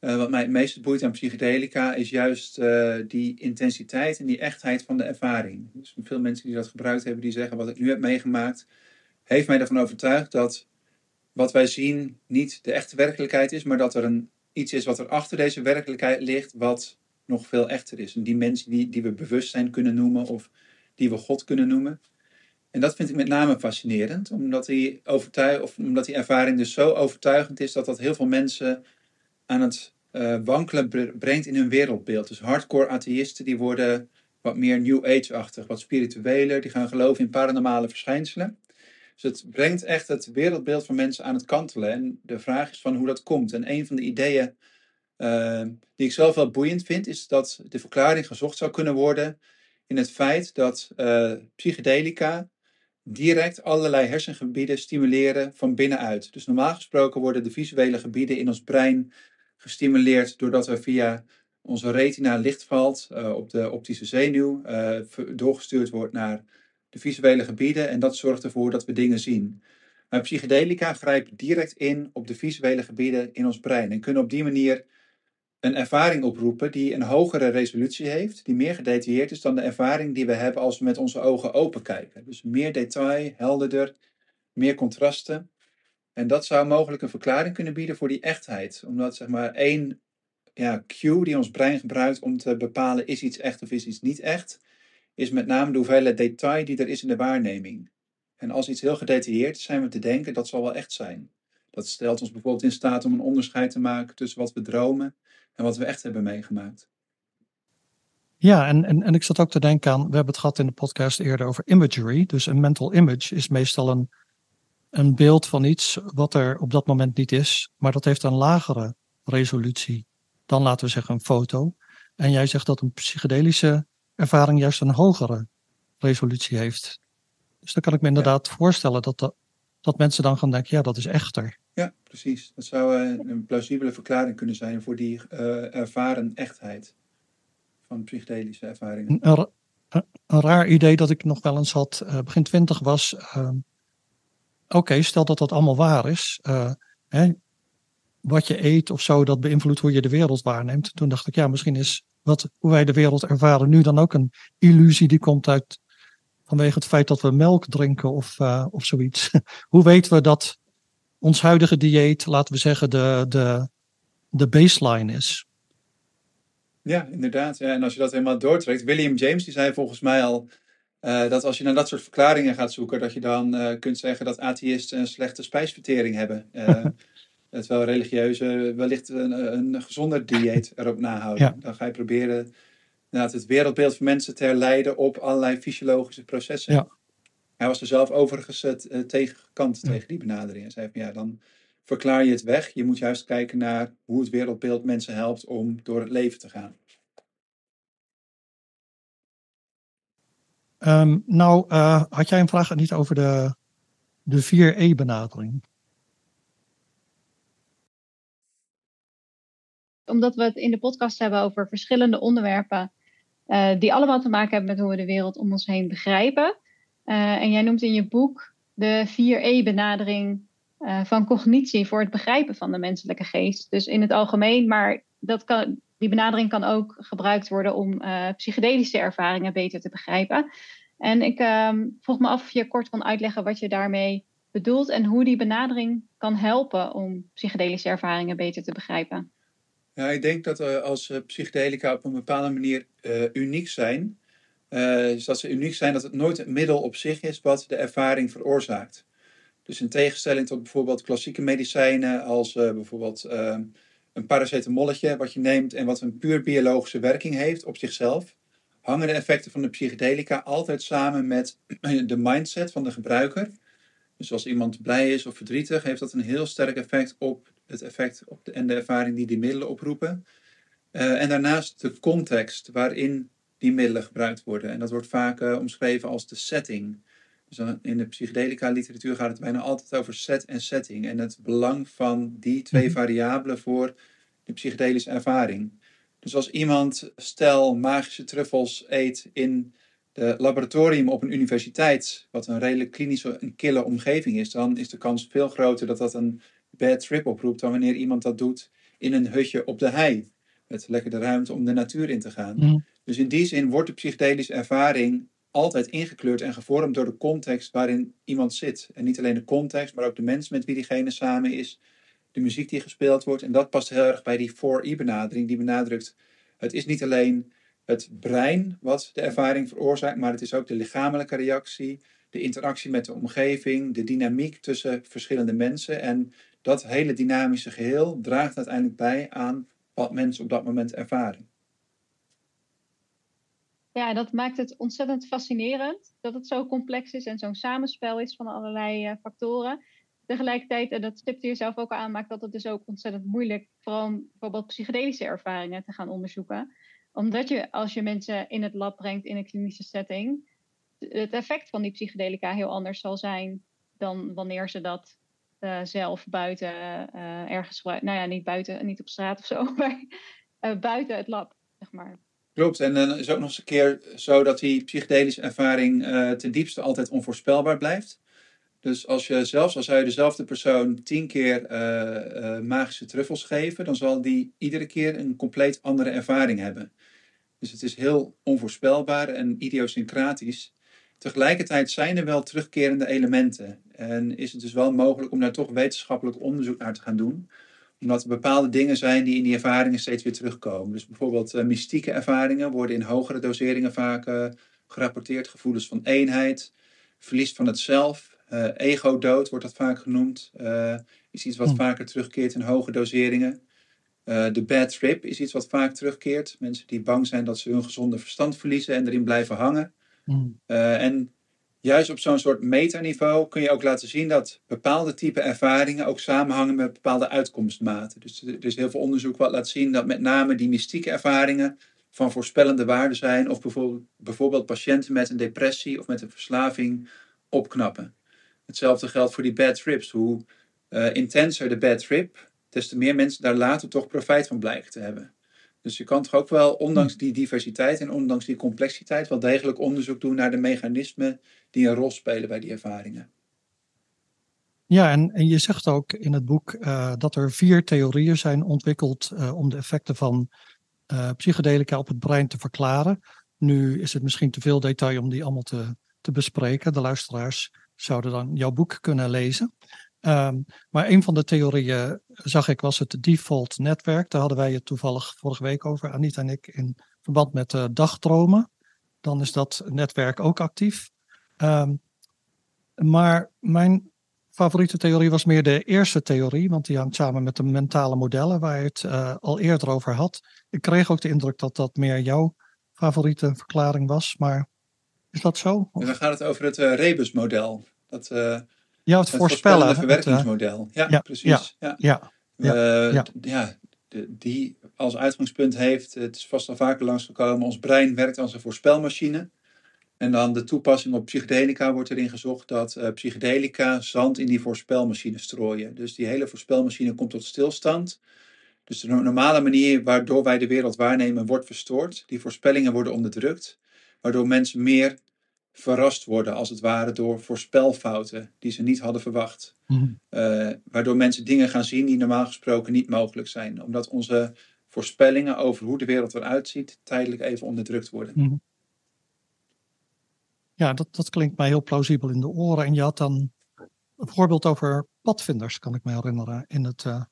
Uh, wat mij het meest boeit aan psychedelica is juist uh, die intensiteit en die echtheid van de ervaring. Dus veel mensen die dat gebruikt hebben, die zeggen wat ik nu heb meegemaakt, heeft mij ervan overtuigd dat wat wij zien niet de echte werkelijkheid is, maar dat er een, iets is wat er achter deze werkelijkheid ligt, wat nog veel echter is. Een dimensie die, die we bewustzijn kunnen noemen of die we God kunnen noemen. En dat vind ik met name fascinerend, omdat die, overtuig, of omdat die ervaring dus zo overtuigend is dat dat heel veel mensen aan het uh, wankelen brengt in hun wereldbeeld. Dus hardcore atheïsten die worden wat meer New Age-achtig, wat spiritueler, die gaan geloven in paranormale verschijnselen. Dus het brengt echt het wereldbeeld van mensen aan het kantelen. En de vraag is van hoe dat komt. En een van de ideeën uh, die ik zelf wel boeiend vind, is dat de verklaring gezocht zou kunnen worden in het feit dat uh, psychedelica direct allerlei hersengebieden stimuleren van binnenuit. Dus normaal gesproken worden de visuele gebieden in ons brein gestimuleerd doordat er via onze retina licht valt uh, op de optische zenuw, uh, doorgestuurd wordt naar de visuele gebieden en dat zorgt ervoor dat we dingen zien. Maar psychedelica grijpt direct in op de visuele gebieden in ons brein en kunnen op die manier een ervaring oproepen die een hogere resolutie heeft, die meer gedetailleerd is dan de ervaring die we hebben als we met onze ogen open kijken. Dus meer detail, helderder, meer contrasten. En dat zou mogelijk een verklaring kunnen bieden voor die echtheid. Omdat zeg maar één ja, cue die ons brein gebruikt om te bepalen is iets echt of is iets niet echt, is met name de hoeveelheid detail die er is in de waarneming. En als iets heel gedetailleerd is, zijn we te denken dat zal wel echt zijn. Dat stelt ons bijvoorbeeld in staat om een onderscheid te maken tussen wat we dromen en wat we echt hebben meegemaakt. Ja, en, en, en ik zat ook te denken aan, we hebben het gehad in de podcast eerder over imagery. Dus een mental image is meestal een, een beeld van iets wat er op dat moment niet is, maar dat heeft een lagere resolutie dan laten we zeggen een foto. En jij zegt dat een psychedelische ervaring juist een hogere resolutie heeft. Dus dan kan ik me inderdaad voorstellen dat, dat, dat mensen dan gaan denken, ja, dat is echter. Ja, precies. Dat zou eh, een plausibele verklaring kunnen zijn voor die uh, ervaren echtheid van psychedelische ervaringen. Een, een, raar idee dat ik nog wel eens had, uh, begin twintig was, uh, oké, stel dat dat allemaal waar is. Hè, wat je eet of zo, dat beïnvloedt hoe je de wereld waarneemt. Toen dacht ik, ja, misschien is wat, hoe wij de wereld ervaren nu dan ook een illusie die komt uit vanwege het feit dat we melk drinken of, of zoiets. hoe weten we dat ons huidige dieet, laten we zeggen, de, de, de baseline is. Ja, inderdaad. Ja, en als je dat helemaal doortrekt. William James die zei volgens mij al uh, dat als je naar dat soort verklaringen gaat zoeken, dat je dan uh, kunt zeggen dat atheïsten een slechte spijsvertering hebben. Uh, terwijl religieuze wellicht een, een gezonder dieet erop nahouden. Ja. Dan ga je proberen het wereldbeeld van mensen te herleiden op allerlei fysiologische processen. Ja. Hij was er zelf overigens uh, tegenkant tegen die benadering. Hij zei van ja, dan verklaar je het weg. Je moet juist kijken naar hoe het wereldbeeld mensen helpt om door het leven te gaan. Um, nou, uh, had jij een vraag niet over de, de 4E-benadering? Omdat we het in de podcast hebben over verschillende onderwerpen, uh, die allemaal te maken hebben met hoe we de wereld om ons heen begrijpen. Uh, en jij noemt in je boek de 4E-benadering uh, van cognitie voor het begrijpen van de menselijke geest. Dus in het algemeen, maar dat kan, die benadering kan ook gebruikt worden om uh, psychedelische ervaringen beter te begrijpen. En ik um, vroeg me af of je kort kan uitleggen wat je daarmee bedoelt en hoe die benadering kan helpen om psychedelische ervaringen beter te begrijpen. Ja, ik denk dat als psychedelica op een bepaalde manier uniek zijn, uh, is dat ze uniek zijn dat het nooit het middel op zich is wat de ervaring veroorzaakt. Dus in tegenstelling tot bijvoorbeeld klassieke medicijnen als bijvoorbeeld uh, een paracetamolletje wat je neemt en wat een puur biologische werking heeft op zichzelf, hangen de effecten van de psychedelica altijd samen met de mindset van de gebruiker. Dus als iemand blij is of verdrietig, heeft dat een heel sterk effect op het effect op de, en de ervaring die die middelen oproepen. Uh, en daarnaast de context waarin die middelen gebruikt worden. En dat wordt vaak uh, omschreven als de setting. Dus in de psychedelica literatuur gaat het bijna altijd over set en setting. En het belang van die twee mhm. variabelen voor de psychedelische ervaring. Dus als iemand, stel, magische truffels eet in de laboratorium op een universiteit, wat een redelijk klinische en kille omgeving is, dan is de kans veel groter dat dat een bad trip oproept dan wanneer iemand dat doet in een hutje op de hei. Met lekker de ruimte om de natuur in te gaan. Mm. Dus in die zin wordt de psychedelische ervaring altijd ingekleurd en gevormd door de context waarin iemand zit. En niet alleen de context, maar ook de mens met wie diegene samen is, de muziek die gespeeld wordt. En dat past heel erg bij die 4E-benadering, die benadrukt: het is niet alleen het brein wat de ervaring veroorzaakt, maar het is ook de lichamelijke reactie, de interactie met de omgeving, de dynamiek tussen verschillende mensen. En dat hele dynamische geheel draagt uiteindelijk bij aan wat mensen op dat moment ervaren. Ja, dat maakt het ontzettend fascinerend dat het zo complex is en zo'n samenspel is van allerlei uh, factoren. Tegelijkertijd, en dat stipt hier zelf ook aan, maakt dat het dus ook ontzettend moeilijk, vooral bijvoorbeeld psychedelische ervaringen te gaan onderzoeken. Omdat je, als je mensen in het lab brengt in een klinische setting, het effect van die psychedelica heel anders zal zijn dan wanneer ze dat uh, zelf buiten uh, ergens. Nou ja, niet buiten, niet op straat of zo, maar buiten het lab, zeg maar. Klopt, en dan is het ook nog eens een keer zo dat die psychedelische ervaring uh, ten diepste altijd onvoorspelbaar blijft. Dus als je zelfs, als zou je dezelfde persoon tien keer uh, magische truffels geven, dan zal die iedere keer een compleet andere ervaring hebben. Dus het is heel onvoorspelbaar en idiosyncratisch. Tegelijkertijd zijn er wel terugkerende elementen. En is het dus wel mogelijk om daar toch wetenschappelijk onderzoek naar te gaan doen omdat er bepaalde dingen zijn die in die ervaringen steeds weer terugkomen. Dus bijvoorbeeld uh, mystieke ervaringen worden in hogere doseringen vaak uh, gerapporteerd. Gevoelens van eenheid, verlies van het zelf, uh, ego-dood wordt dat vaak genoemd. is iets wat hmm. vaker terugkeert in hoge doseringen. de bad trip is iets wat vaak terugkeert. Mensen die bang zijn dat ze hun gezonde verstand verliezen en erin blijven hangen. Hmm. en juist op zo'n soort metaniveau kun je ook laten zien dat bepaalde type ervaringen ook samenhangen met bepaalde uitkomstmaten. Dus er is heel veel onderzoek wat laat zien dat met name die mystieke ervaringen van voorspellende waarde zijn, of bijvoorbeeld, bijvoorbeeld patiënten met een depressie of met een verslaving opknappen. Hetzelfde geldt voor die bad trips. Hoe uh, intenser de bad trip, des te meer mensen daar later toch profijt van blijken te hebben. Dus je kan toch ook wel, ondanks die diversiteit en ondanks die complexiteit, wel degelijk onderzoek doen naar de mechanismen die een rol spelen bij die ervaringen. Ja, en, en je zegt ook in het boek uh, dat er vier theorieën zijn ontwikkeld uh, om de effecten van uh, psychedelica op het brein te verklaren. Nu is het misschien te veel detail om die allemaal te, te bespreken. De luisteraars zouden dan jouw boek kunnen lezen. Um, maar een van de theorieën, zag ik, was het default netwerk. Daar hadden wij het toevallig vorige week over, Anita en ik, in verband met uh, dagdromen. Dan is dat netwerk ook actief. Um, maar mijn favoriete theorie was meer de eerste theorie, want die hangt samen met de mentale modellen waar je het uh, al eerder over had. Ik kreeg ook de indruk dat dat meer jouw favoriete verklaring was, maar is dat zo? En dan gaat het over het uh, rebusmodel. Dat, ja, het, het voorspellen. Het verwerkingsmodel. Ja, ja, precies. Ja, ja, ja, ja. ja de, die als uitgangspunt heeft, het is vast al vaker langsgekomen, ons brein werkt als een voorspelmachine. En dan de toepassing op psychedelica wordt erin gezocht dat uh, psychedelica zand in die voorspelmachine strooien. Dus die hele voorspelmachine komt tot stilstand. Dus de normale manier waardoor wij de wereld waarnemen wordt verstoord. Die voorspellingen worden onderdrukt, waardoor mensen meer verrast worden, als het ware, door voorspelfouten die ze niet hadden verwacht. Mm uh, waardoor mensen dingen gaan zien die normaal gesproken niet mogelijk zijn, omdat onze voorspellingen over hoe de wereld eruit ziet tijdelijk even onderdrukt worden. Mm ja, dat, dat klinkt mij heel plausibel in de oren. En je had dan een voorbeeld over padvinders, kan ik me herinneren, in het, uh,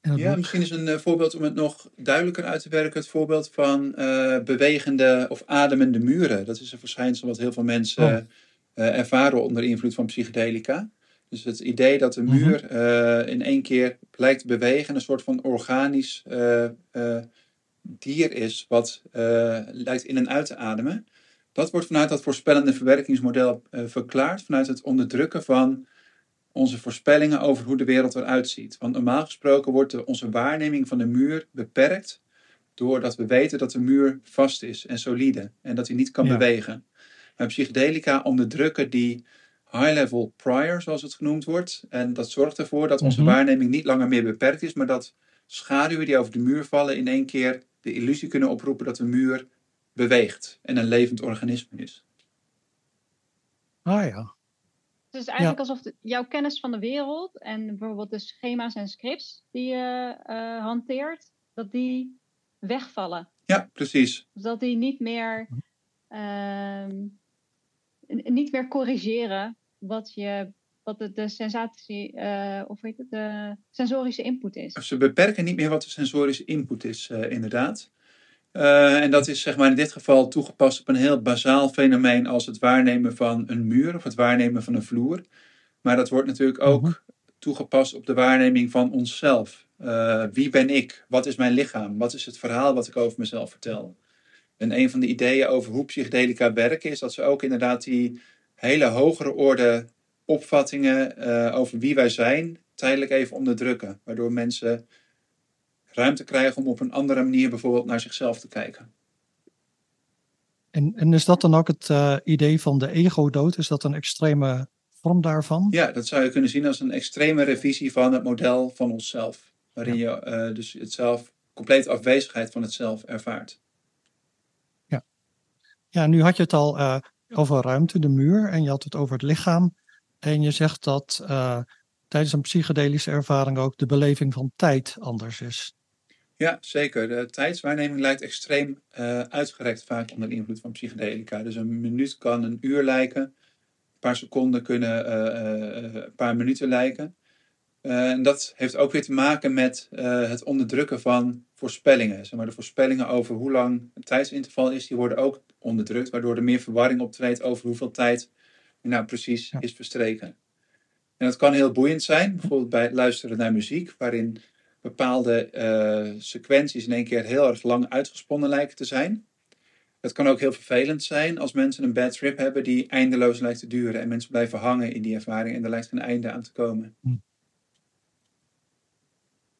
Ja, misschien is een uh, voorbeeld om het nog duidelijker uit te werken. Het voorbeeld van uh, bewegende of ademende muren. Dat is een verschijnsel wat heel veel mensen oh. ervaren onder invloed van psychedelica. Dus het idee dat de mhm. muur in één keer lijkt te bewegen, een soort van organisch dier is, wat lijkt in en uit te ademen. Dat wordt vanuit dat voorspellende verwerkingsmodel verklaard, vanuit het onderdrukken van onze voorspellingen over hoe de wereld eruit ziet. Want normaal gesproken wordt onze waarneming van de muur beperkt doordat we weten dat de muur vast is en solide en dat hij niet kan ja. bewegen. Maar psychedelica onderdrukken die high-level prior, zoals het genoemd wordt. En dat zorgt ervoor dat onze mm -hmm. waarneming niet langer meer beperkt is, maar dat schaduwen die over de muur vallen in één keer de illusie kunnen oproepen dat de muur beweegt en een levend organisme is. Ah ja. Het is eigenlijk alsof de- jouw kennis van de wereld en bijvoorbeeld de schema's en scripts die je eh, hanteert, dat die wegvallen. Ja, precies. Dus dat die niet meer, ehm, niet meer corrigeren wat, je, wat de, de sensatie, eh, of weet het, de sensorische input is. Ze beperken niet meer wat de sensorische input is, eh, inderdaad. Eh, en dat is zeg maar in dit geval toegepast op een heel bazaal fenomeen als het waarnemen van een muur of het waarnemen van een vloer. Maar dat wordt natuurlijk ook Mhm. toegepast op de waarneming van onszelf. Eh, wie ben ik? Wat is mijn lichaam? Wat is het verhaal wat ik over mezelf vertel? En een van de ideeën over hoe psychedelica werken is dat ze ook inderdaad die hele hogere orde opvattingen eh, over wie wij zijn tijdelijk even onderdrukken. Waardoor mensen ruimte krijgen om op een andere manier bijvoorbeeld naar zichzelf te kijken. En, en is dat dan ook het eh, idee van de ego-dood? Is dat een extreme vorm daarvan? Ja, dat zou je kunnen zien als een extreme revisie van het model van onszelf. Waarin je eh, dus het zelf, compleet afwezigheid van het zelf ervaart. Ja, nu had je het al eh, over ruimte, de muur, en je had het over het lichaam. En je zegt dat tijdens een psychedelische ervaring ook de beleving van tijd anders is. Ja, zeker. De tijdswaarneming lijkt extreem eh, uitgerekt vaak onder invloed van psychedelica. Dus een minuut kan een uur lijken. Een paar seconden kunnen eh, eh, een paar minuten lijken. En dat heeft ook weer te maken met het onderdrukken van voorspellingen. Zeg maar, de voorspellingen over hoe lang een tijdsinterval is, die worden ook onderdrukt. Waardoor er meer verwarring optreedt over hoeveel tijd nou precies Ja. is verstreken. En dat kan heel boeiend zijn, bijvoorbeeld bij het luisteren naar muziek, waarin bepaalde eh, sequenties in één keer heel erg lang uitgesponnen lijken te zijn. Het kan ook heel vervelend zijn als mensen een bad trip hebben die eindeloos lijkt te duren en mensen blijven hangen in die ervaring en er lijkt geen einde aan te komen.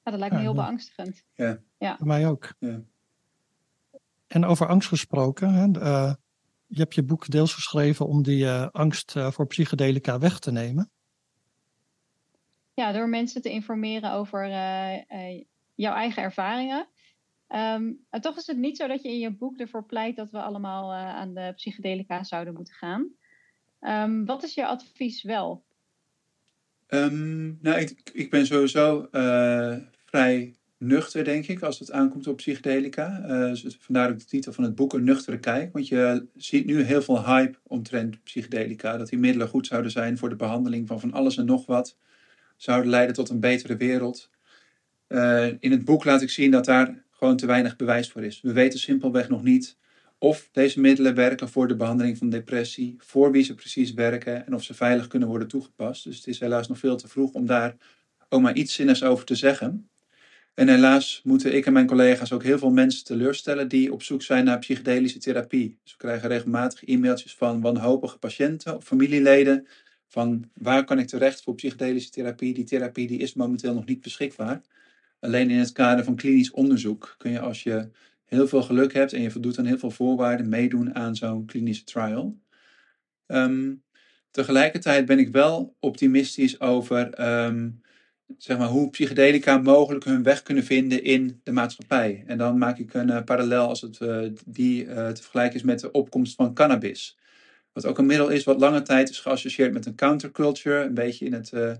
Ja, dat lijkt me Ja, heel ja. beangstigend. Voor mij ook. Ja. En over angst gesproken, hè, eh, je hebt je boek deels geschreven om die eh, angst eh, voor psychedelica weg te nemen. Ja, door mensen te informeren over eh, eh, jouw eigen ervaringen. Ehm, en toch is het niet zo dat je in je boek ervoor pleit dat we allemaal eh, aan de psychedelica zouden moeten gaan. Ehm, wat is je advies wel? Ehm, nou, ik, ik ben sowieso vrij nuchter, denk ik, als het aankomt op psychedelica. Dus vandaar ook de titel van het boek, Een nuchtere kijk. Want je ziet nu heel veel hype omtrent psychedelica. Dat die middelen goed zouden zijn voor de behandeling van van alles en nog wat. Zouden leiden tot een betere wereld. Eh, in het boek laat ik zien dat daar gewoon te weinig bewijs voor is. We weten simpelweg nog niet of deze middelen werken voor de behandeling van depressie, voor wie ze precies werken en of ze veilig kunnen worden toegepast. Dus het is helaas nog veel te vroeg om daar ook maar iets zinnigs over te zeggen. En helaas moeten ik en mijn collega's ook heel veel mensen teleurstellen die op zoek zijn naar psychedelische therapie. We krijgen regelmatig e-mailtjes van wanhopige patiënten of familieleden van waar kan ik terecht voor psychedelische therapie. Die therapie die is momenteel nog niet beschikbaar. Alleen in het kader van klinisch onderzoek kun je als je heel veel geluk hebt en je voldoet aan heel veel voorwaarden meedoen aan zo'n klinische trial. Ehm, tegelijkertijd ben ik wel optimistisch over ehm, zeg maar, hoe psychedelica mogelijk hun weg kunnen vinden in de maatschappij. En dan maak ik een eh, parallel als het eh, die eh, te vergelijken is met de opkomst van cannabis. Wat ook een middel is wat lange tijd is geassocieerd met een counterculture, een beetje in het eh, eh,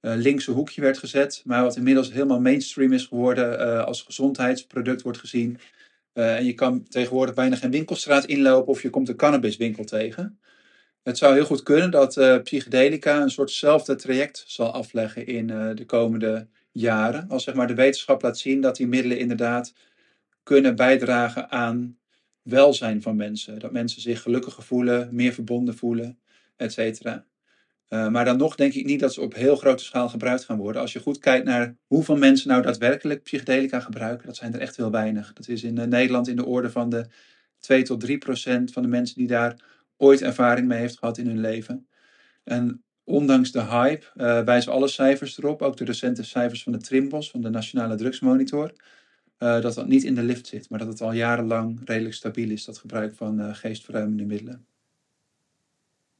linkse hoekje werd gezet, maar wat inmiddels helemaal mainstream is geworden, eh, als gezondheidsproduct wordt gezien. En je kan tegenwoordig bijna geen winkelstraat inlopen of je komt een cannabiswinkel tegen. Het zou heel goed kunnen dat psychedelica een soortzelfde traject zal afleggen in de komende jaren. Als zeg maar, de wetenschap laat zien dat die middelen inderdaad kunnen bijdragen aan welzijn van mensen. Dat mensen zich gelukkiger voelen, meer verbonden voelen, et cetera. Uh, maar dan nog denk ik niet dat ze op heel grote schaal gebruikt gaan worden. Als je goed kijkt naar hoeveel mensen nou daadwerkelijk psychedelica gebruiken, dat zijn er echt heel weinig. Dat is in uh, Nederland in de orde van de 2 tot 3 procent van de mensen die daar ooit ervaring mee heeft gehad in hun leven. En ondanks de hype uh, wijzen alle cijfers erop, ook de recente cijfers van de Trimbos, van de Nationale Drugsmonitor, uh, dat dat niet in de lift zit, maar dat het al jarenlang redelijk stabiel is, dat gebruik van uh, geestverruimende middelen.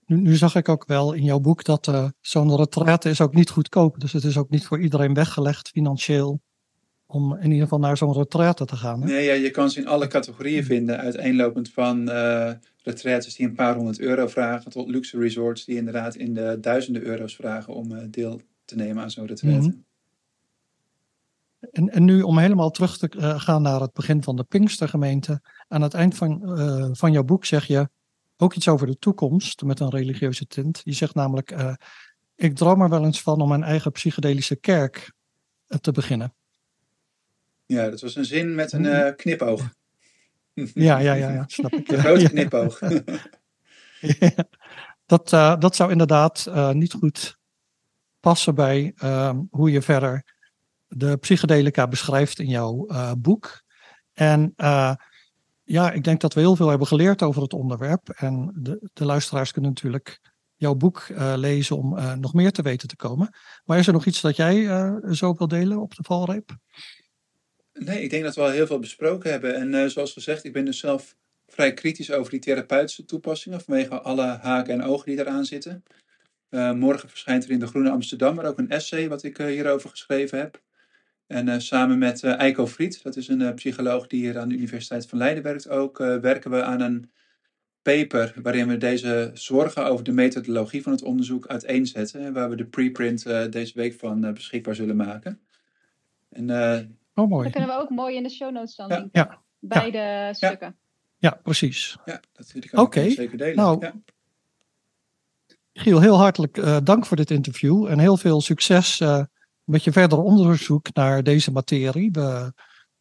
Nu, nu, zag ik ook wel in jouw boek dat uh, zo'n retraite is ook niet goedkoop. Dus het is ook niet voor iedereen weggelegd financieel om in ieder geval naar zo'n retraite te gaan. Hè? Nee, ja, je kan ze in alle categorieën vinden. Uiteenlopend van uh, retraites die een paar honderd euro vragen. Tot luxe resorts die inderdaad in de duizenden euro's vragen om uh, deel te nemen aan zo'n retraite. Mhm. En, en, nu om helemaal terug te uh, gaan naar het begin van de Pinkstergemeente. Aan het eind van, van jouw boek zeg je ook iets over de toekomst met een religieuze tint. Je zegt namelijk, ik droom er wel eens van om mijn eigen psychedelische kerk te beginnen. Ja, dat was een zin met een uh, knipoog. Ja, ja, ja, ja, snap ik. Een grote knipoog. ja, dat, dat zou inderdaad niet goed passen bij uh, hoe je verder de psychedelica beschrijft in jouw boek. En ja, ik denk dat we heel veel hebben geleerd over het onderwerp. En de, de luisteraars kunnen natuurlijk jouw boek lezen om nog meer te weten te komen. Maar is er nog iets dat jij zo wil delen op de valreep? Nee, ik denk dat we al heel veel besproken hebben. En zoals gezegd, ik ben dus zelf vrij kritisch over die therapeutische toepassingen vanwege alle haken en ogen die eraan zitten. Morgen verschijnt er in de Groene Amsterdammer ook een essay wat ik hierover geschreven heb. En samen met Eiko Fried, dat is een psycholoog die hier aan de Universiteit van Leiden werkt ook, werken we aan een paper waarin we deze zorgen over de methodologie van het onderzoek uiteenzetten. Waar we de preprint deze week van beschikbaar zullen maken. En Oh, mooi. Dat kunnen we ook mooi in de show notes dan ja. ja. Beide ja. stukken. Ja, precies. Ja, dat vind ik Oké. zeker delen. Nou, ja. Giel, heel hartelijk uh, dank voor dit interview en heel veel succes uh, met je verder onderzoek naar deze materie. We,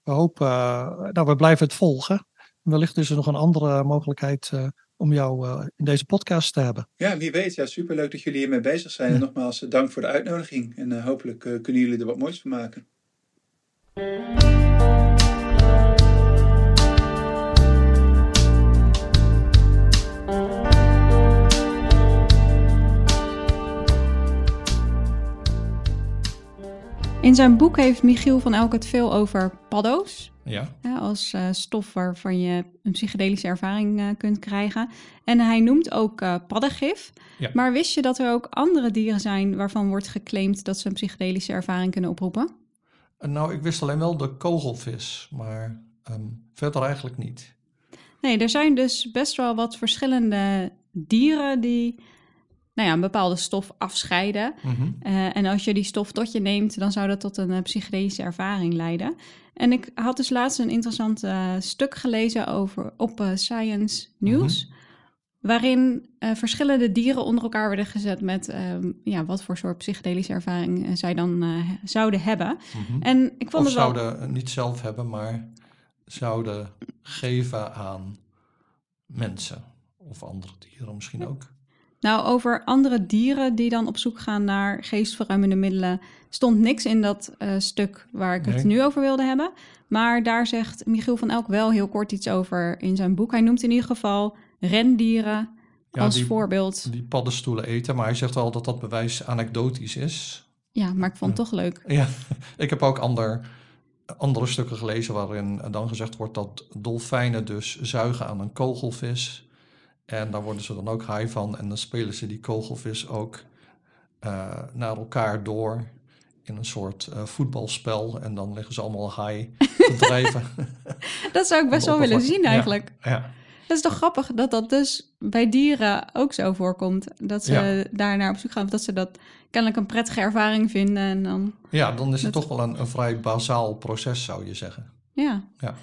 we hopen, uh, nou, we blijven het volgen. Wellicht is er nog een andere mogelijkheid om jou in deze podcast te hebben. Ja, wie weet. Ja, superleuk dat jullie hiermee bezig zijn. En nogmaals, dank voor de uitnodiging. En hopelijk kunnen jullie er wat moois van maken. In zijn boek heeft Michiel van Elk het veel over paddo's. Ja. als uh, stof waarvan je een psychedelische ervaring uh, kunt krijgen. En hij noemt ook uh, paddengif. Ja. Maar wist je dat er ook andere dieren zijn waarvan wordt geclaimd dat ze een psychedelische ervaring kunnen oproepen? Nou, ik wist alleen wel de kogelvis, maar um, verder eigenlijk niet. Nee, er zijn dus best wel wat verschillende dieren die nou ja, een bepaalde stof afscheiden. Mm -hmm. uh, en als je die stof tot je neemt, dan zou dat tot een uh, psychedelische ervaring leiden. En ik had dus laatst een interessant uh, stuk gelezen over op Science News. Mm -hmm. Waarin verschillende dieren onder elkaar werden gezet met um, ja, wat voor soort psychedelische ervaring zij dan zouden hebben. Mm -hmm. En ik vond of het wel... zouden niet zelf hebben, maar zouden geven aan mensen of andere dieren misschien ook. Nou, over andere dieren die dan op zoek gaan naar geestverruimende middelen stond niks in dat uh, stuk waar ik Nee. het nu over wilde hebben. Maar daar zegt Michiel van Elk wel heel kort iets over in zijn boek. Hij noemt in ieder geval rendieren Ja, als die- voorbeeld. Die paddenstoelen eten, maar hij zegt wel dat dat bewijs anekdotisch is. Ja, maar ik vond het toch leuk. Ja, ik heb ook ander, andere stukken gelezen waarin dan gezegd wordt dat dolfijnen dus zuigen aan een kogelvis. En daar worden ze dan ook high van. En dan spelen ze die kogelvis ook eh, naar elkaar door in een soort eh, voetbalspel. En dan liggen ze allemaal high te drijven. Dat zou ik best wel willen zien eigenlijk. ja, Het is toch grappig dat dat dus bij dieren ook zo voorkomt. Dat ze Ja. daar naar op zoek gaan. Of dat ze dat kennelijk een prettige ervaring vinden. En dan, ja, dan is het Dat- toch wel een, een vrij bazaal proces, zou je zeggen. ja. Ja.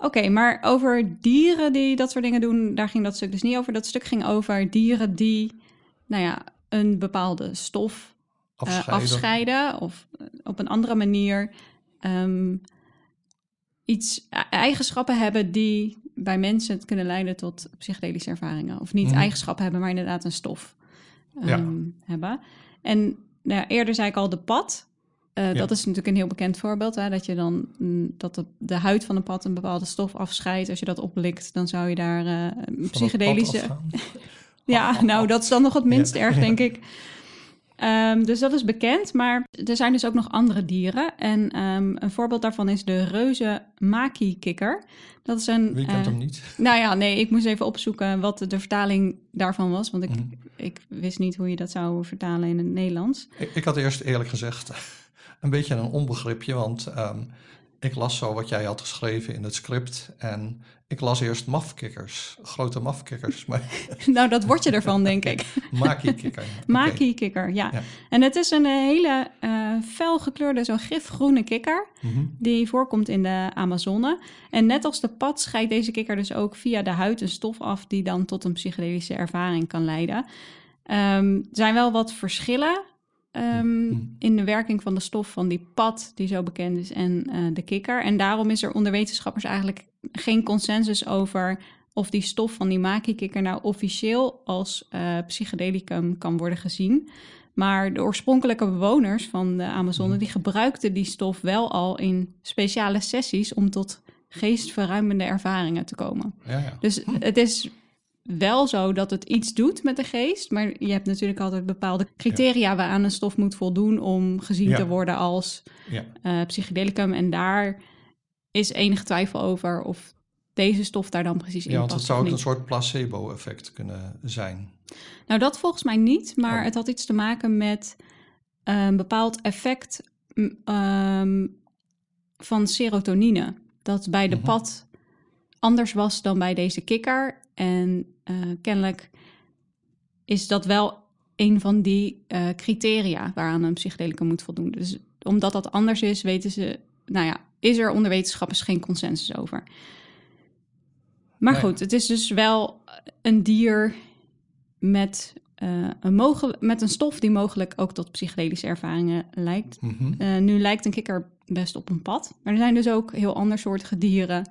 Oké, maar over dieren die dat soort dingen doen, daar ging dat stuk dus niet over. Dat stuk ging over dieren die, nou ja, een bepaalde stof eh, Afscheiden. afscheiden of eh, op een andere manier ehm, iets e- eigenschappen hebben die bij mensen het kunnen leiden tot psychedelische ervaringen. Of niet Mhm. eigenschappen hebben, maar inderdaad een stof Ja. ehm, hebben. En nou ja, eerder zei ik al de pad. Eh, Ja. Dat is natuurlijk een heel bekend voorbeeld. Hè? Dat je dan mm, dat de, de huid van een pad een bepaalde stof afscheidt. Als je dat opblikt, dan zou je daar pad psychedelische. afgaan. Ja, nou, dat is dan nog het minst Ja. erg, denk ik. Ehm, dus dat is bekend, maar er zijn dus ook nog andere dieren. En ehm, een voorbeeld daarvan is de reuze maki-kikker. Dat is een... Wie kent eh, hem niet? Nou ja, nee, ik moest even opzoeken wat de vertaling daarvan was. Want ik, Mhm. ik wist niet hoe je dat zou vertalen in het Nederlands. Ik, ik had eerst eerlijk gezegd een beetje een onbegripje, want ehm, ik las zo wat jij had geschreven in het script en ik las eerst mafkikkers, grote mafkikkers, maar nou, dat word je ervan, denk ik. maki-kikker. Maki-kikker, ja. Ja. En het is een eh, hele eh fel gekleurde, zo gifgroene kikker. Mhm. Die voorkomt in de Amazone. En net als de pad scheidt deze kikker dus ook via de huid een stof af... die dan tot een psychedelische ervaring kan leiden. Ehm, er zijn wel wat verschillen ehm, Mhm. in de werking van de stof van die pad... die zo bekend is, en eh, de kikker. En daarom is er onder wetenschappers eigenlijk geen consensus over... of die stof van die maki-kikker nou officieel als eh, psychedelicum kan worden gezien... Maar de oorspronkelijke bewoners van de Amazone... die gebruikten die stof wel al in speciale sessies... om tot geestverruimende ervaringen te komen. Ja, ja. Dus het is wel zo dat het iets doet met de geest... maar je hebt natuurlijk altijd bepaalde criteria... waaraan een stof moet voldoen om gezien Ja. te worden als ja. eh, psychedelicum. En daar is enige twijfel over of deze stof daar dan precies in ja, want past het zou ook een soort placebo-effect kunnen zijn. Nou, dat volgens mij niet, maar Oh. het had iets te maken met een bepaald effect ehm, van serotonine. Dat bij de Mhm. pad anders was dan bij deze kikker. En eh, kennelijk is dat wel een van die eh, criteria waaraan een psychedelicum moet voldoen. Dus omdat dat anders is, weten ze, nou ja, is er onder wetenschappers geen consensus over. Maar Nee. goed, het is dus wel een dier met, eh, een mogel- met een stof die mogelijk ook tot psychedelische ervaringen lijkt. Mhm. Nu lijkt een kikker best op een pad. Maar er zijn dus ook heel andersoortige dieren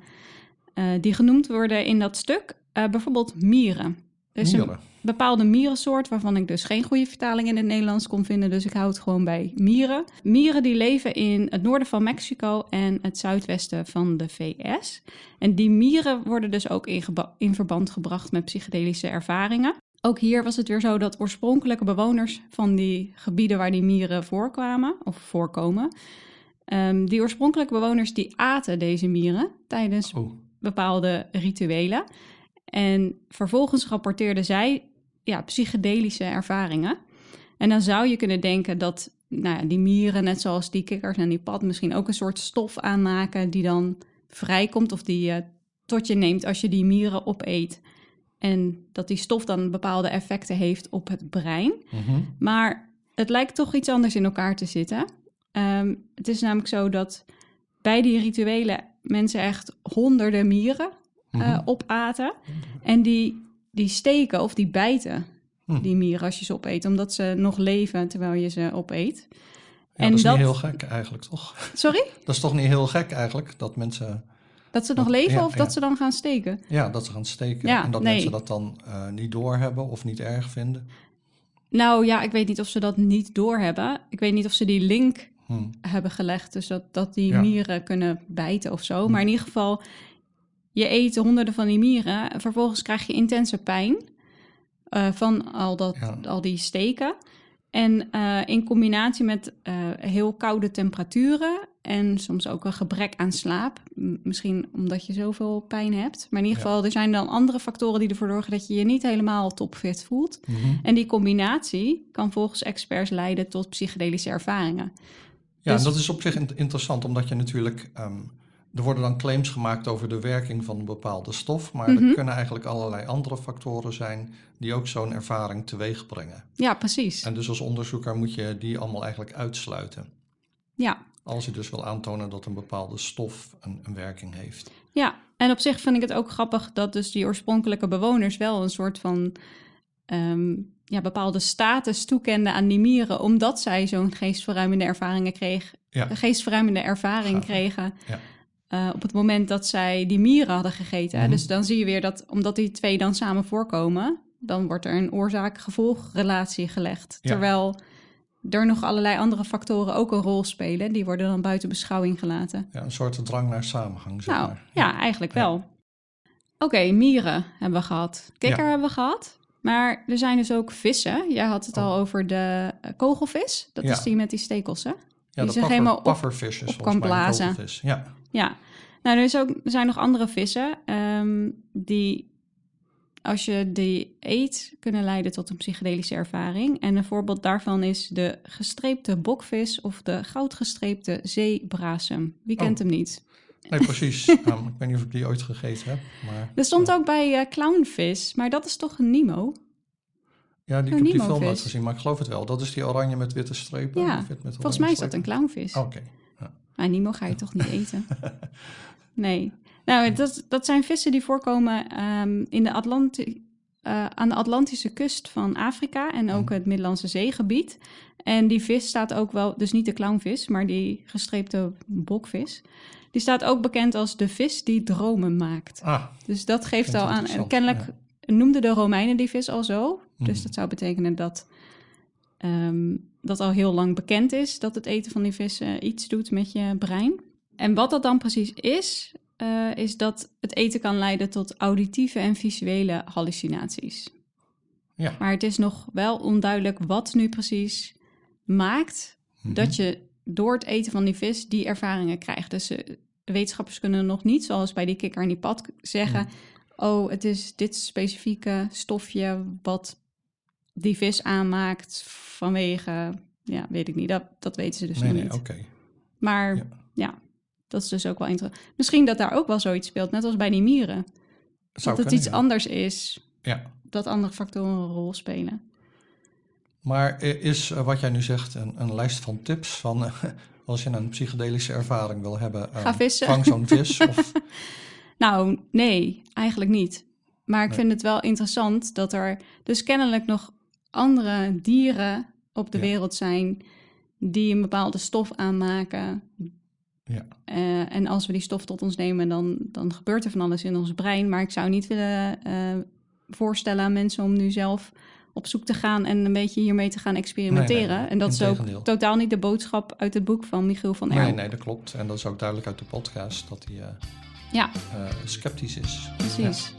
die genoemd worden in dat stuk. Eh, bijvoorbeeld mieren. Er is een bepaalde mierensoort waarvan ik dus geen goede vertaling in het Nederlands kon vinden. Dus ik hou het gewoon bij mieren. Mieren die leven in het noorden van Mexico en het zuidwesten van de VS. En die mieren worden dus ook in verband gebracht met psychedelische ervaringen. Ook hier was het weer zo dat oorspronkelijke bewoners van die gebieden waar die mieren voorkwamen, of voorkomen, ehm, die oorspronkelijke bewoners die aten deze mieren tijdens Oh, bepaalde rituelen. En vervolgens rapporteerden zij ja, psychedelische ervaringen. En dan zou je kunnen denken dat nou ja, die mieren, net zoals die kikkers en die pad, misschien ook een soort stof aanmaken die dan vrijkomt of die je tot je neemt als je die mieren opeet. En dat die stof dan bepaalde effecten heeft op het brein. mhm. Maar het lijkt toch iets anders in elkaar te zitten. Ehm, het is namelijk zo dat bij die rituelen mensen echt honderden mieren eh, Mhm. opaten. En die, die steken of die bijten Hm. die mieren als je ze opeet, omdat ze nog leven terwijl je ze opeet. Ja, en dat is dat- niet heel gek eigenlijk, toch? Sorry? Dat is toch niet heel gek eigenlijk, dat mensen... Dat ze nog Dat- leven ja, of ja. dat ze dan gaan steken? Ja, dat ze gaan steken. Ja, en dat nee. mensen dat dan eh, niet doorhebben of niet erg vinden. Nou ja, ik weet niet of ze dat niet doorhebben. Ik weet niet of ze die link Hm. hebben gelegd. Dus dat, dat die mieren kunnen bijten of zo. Maar in ieder geval, je eet honderden van die mieren. en Vervolgens krijg je intense pijn eh, van al, dat, Ja. al die steken. En eh, in combinatie met eh, heel koude temperaturen en soms ook een gebrek aan slaap. Misschien omdat je zoveel pijn hebt. Maar in ieder Ja. geval, er zijn dan andere factoren die ervoor zorgen dat je je niet helemaal topfit voelt. Mhm. En die combinatie kan volgens experts leiden tot psychedelische ervaringen. Ja, Dus- en dat is op zich in- interessant, omdat je natuurlijk... ehm, er worden dan claims gemaakt over de werking van een bepaalde stof, maar Mhm. er kunnen eigenlijk allerlei andere factoren zijn die ook zo'n ervaring teweeg brengen. Ja, precies. En dus als onderzoeker moet je die allemaal eigenlijk uitsluiten. Ja, Als je dus wil aantonen dat een bepaalde stof een, een werking heeft. ja. En op zich vind ik het ook grappig dat dus die oorspronkelijke bewoners wel een soort van ehm, ja, bepaalde status toekenden aan die mieren, omdat zij zo'n geestverruimende ervaringen Ja, geestverruimende ervaring kregen Ja. Eh, op het moment dat zij die mieren hadden gegeten. Mhm. Dus dan zie je weer dat omdat die twee dan samen voorkomen, dan wordt er een oorzaak-gevolgrelatie gelegd. Ja. Terwijl er nog allerlei andere factoren ook een rol spelen. Die worden dan buiten beschouwing gelaten. ja, een soort drang naar samenhang, zeg nou, maar. ja, eigenlijk Ja. wel. Oké, mieren hebben we gehad. Kikker Ja. hebben we gehad. Maar er zijn dus ook vissen. Jij had het al Oh. over de eh, kogelvis. Dat is die met die stekels, hè? Ja, die de puffer, helemaal op- is op kan blazen. Ja, Ja, nou, er, is ook, er zijn nog andere vissen ehm, die als je die eet, kunnen leiden tot een psychedelische ervaring. En een voorbeeld daarvan is de gestreepte bokvis of de goudgestreepte zeebrasem. Wie kent Oh. hem niet? Nee, precies. Um, ik weet niet of ik die ooit gegeten heb. Maar, Er stond ook bij eh, clownvis, maar dat is toch een Nemo? Ja, die, ik een heb die film nooit gezien, maar ik geloof het wel. Dat is die oranje met witte strepen. Ja, wit met Volgens mij is dat een clownvis. Oké. Nemo ga je toch niet eten? Nee. Nou, dat, dat zijn vissen die voorkomen ehm, in de eh, aan de Atlantische kust van Afrika en ook Mhm. het Middellandse zeegebied. En die vis staat ook wel, dus niet de clownvis, maar die gestreepte bokvis. Die staat ook bekend als de vis die dromen maakt. Ah, Dus dat geeft al aan. Kennelijk noemden de Romeinen die vis al zo. Dus Mhm. dat zou betekenen dat ehm, dat al heel lang bekend is dat het eten van die vis iets doet met je brein. En wat dat dan precies is, eh, is dat het eten kan leiden tot auditieve en visuele hallucinaties. ja. Maar het is nog wel onduidelijk wat nu precies maakt Mhm. dat je door het eten van die vis die ervaringen krijgt. Dus eh, wetenschappers kunnen nog niet, zoals bij die kikker en die pad, zeggen: Oh, het is dit specifieke stofje wat die vis aanmaakt vanwege. Ja, weet ik niet. Dat, dat weten ze dus nee, nog nee, niet. oké. Maar Ja. ja. dat is dus ook wel interessant. Misschien dat daar ook wel zoiets speelt, net als bij die mieren. Het dat zou het iets ja. anders is, Ja. dat andere factoren een rol spelen. Maar is eh, wat jij nu zegt een, een lijst van tips van eh, als je een psychedelische ervaring wil hebben? eh, Ga vissen. Vang zo'n vis. Of, Nou, nee, eigenlijk niet. Maar ik Nee. vind het wel interessant dat er dus kennelijk nog andere dieren op de Ja. wereld zijn die een bepaalde stof aanmaken. ja. Eh, en als we die stof tot ons nemen, dan, dan gebeurt er van alles in ons brein. Maar ik zou niet willen eh, voorstellen aan mensen om nu zelf op zoek te gaan en een beetje hiermee te gaan experimenteren. Nee, nee, en dat is ook totaal niet de boodschap uit het boek van Michiel van Nee, Erl. nee, dat klopt. En dat is ook duidelijk uit de podcast dat hij eh, Ja, sceptisch is. precies.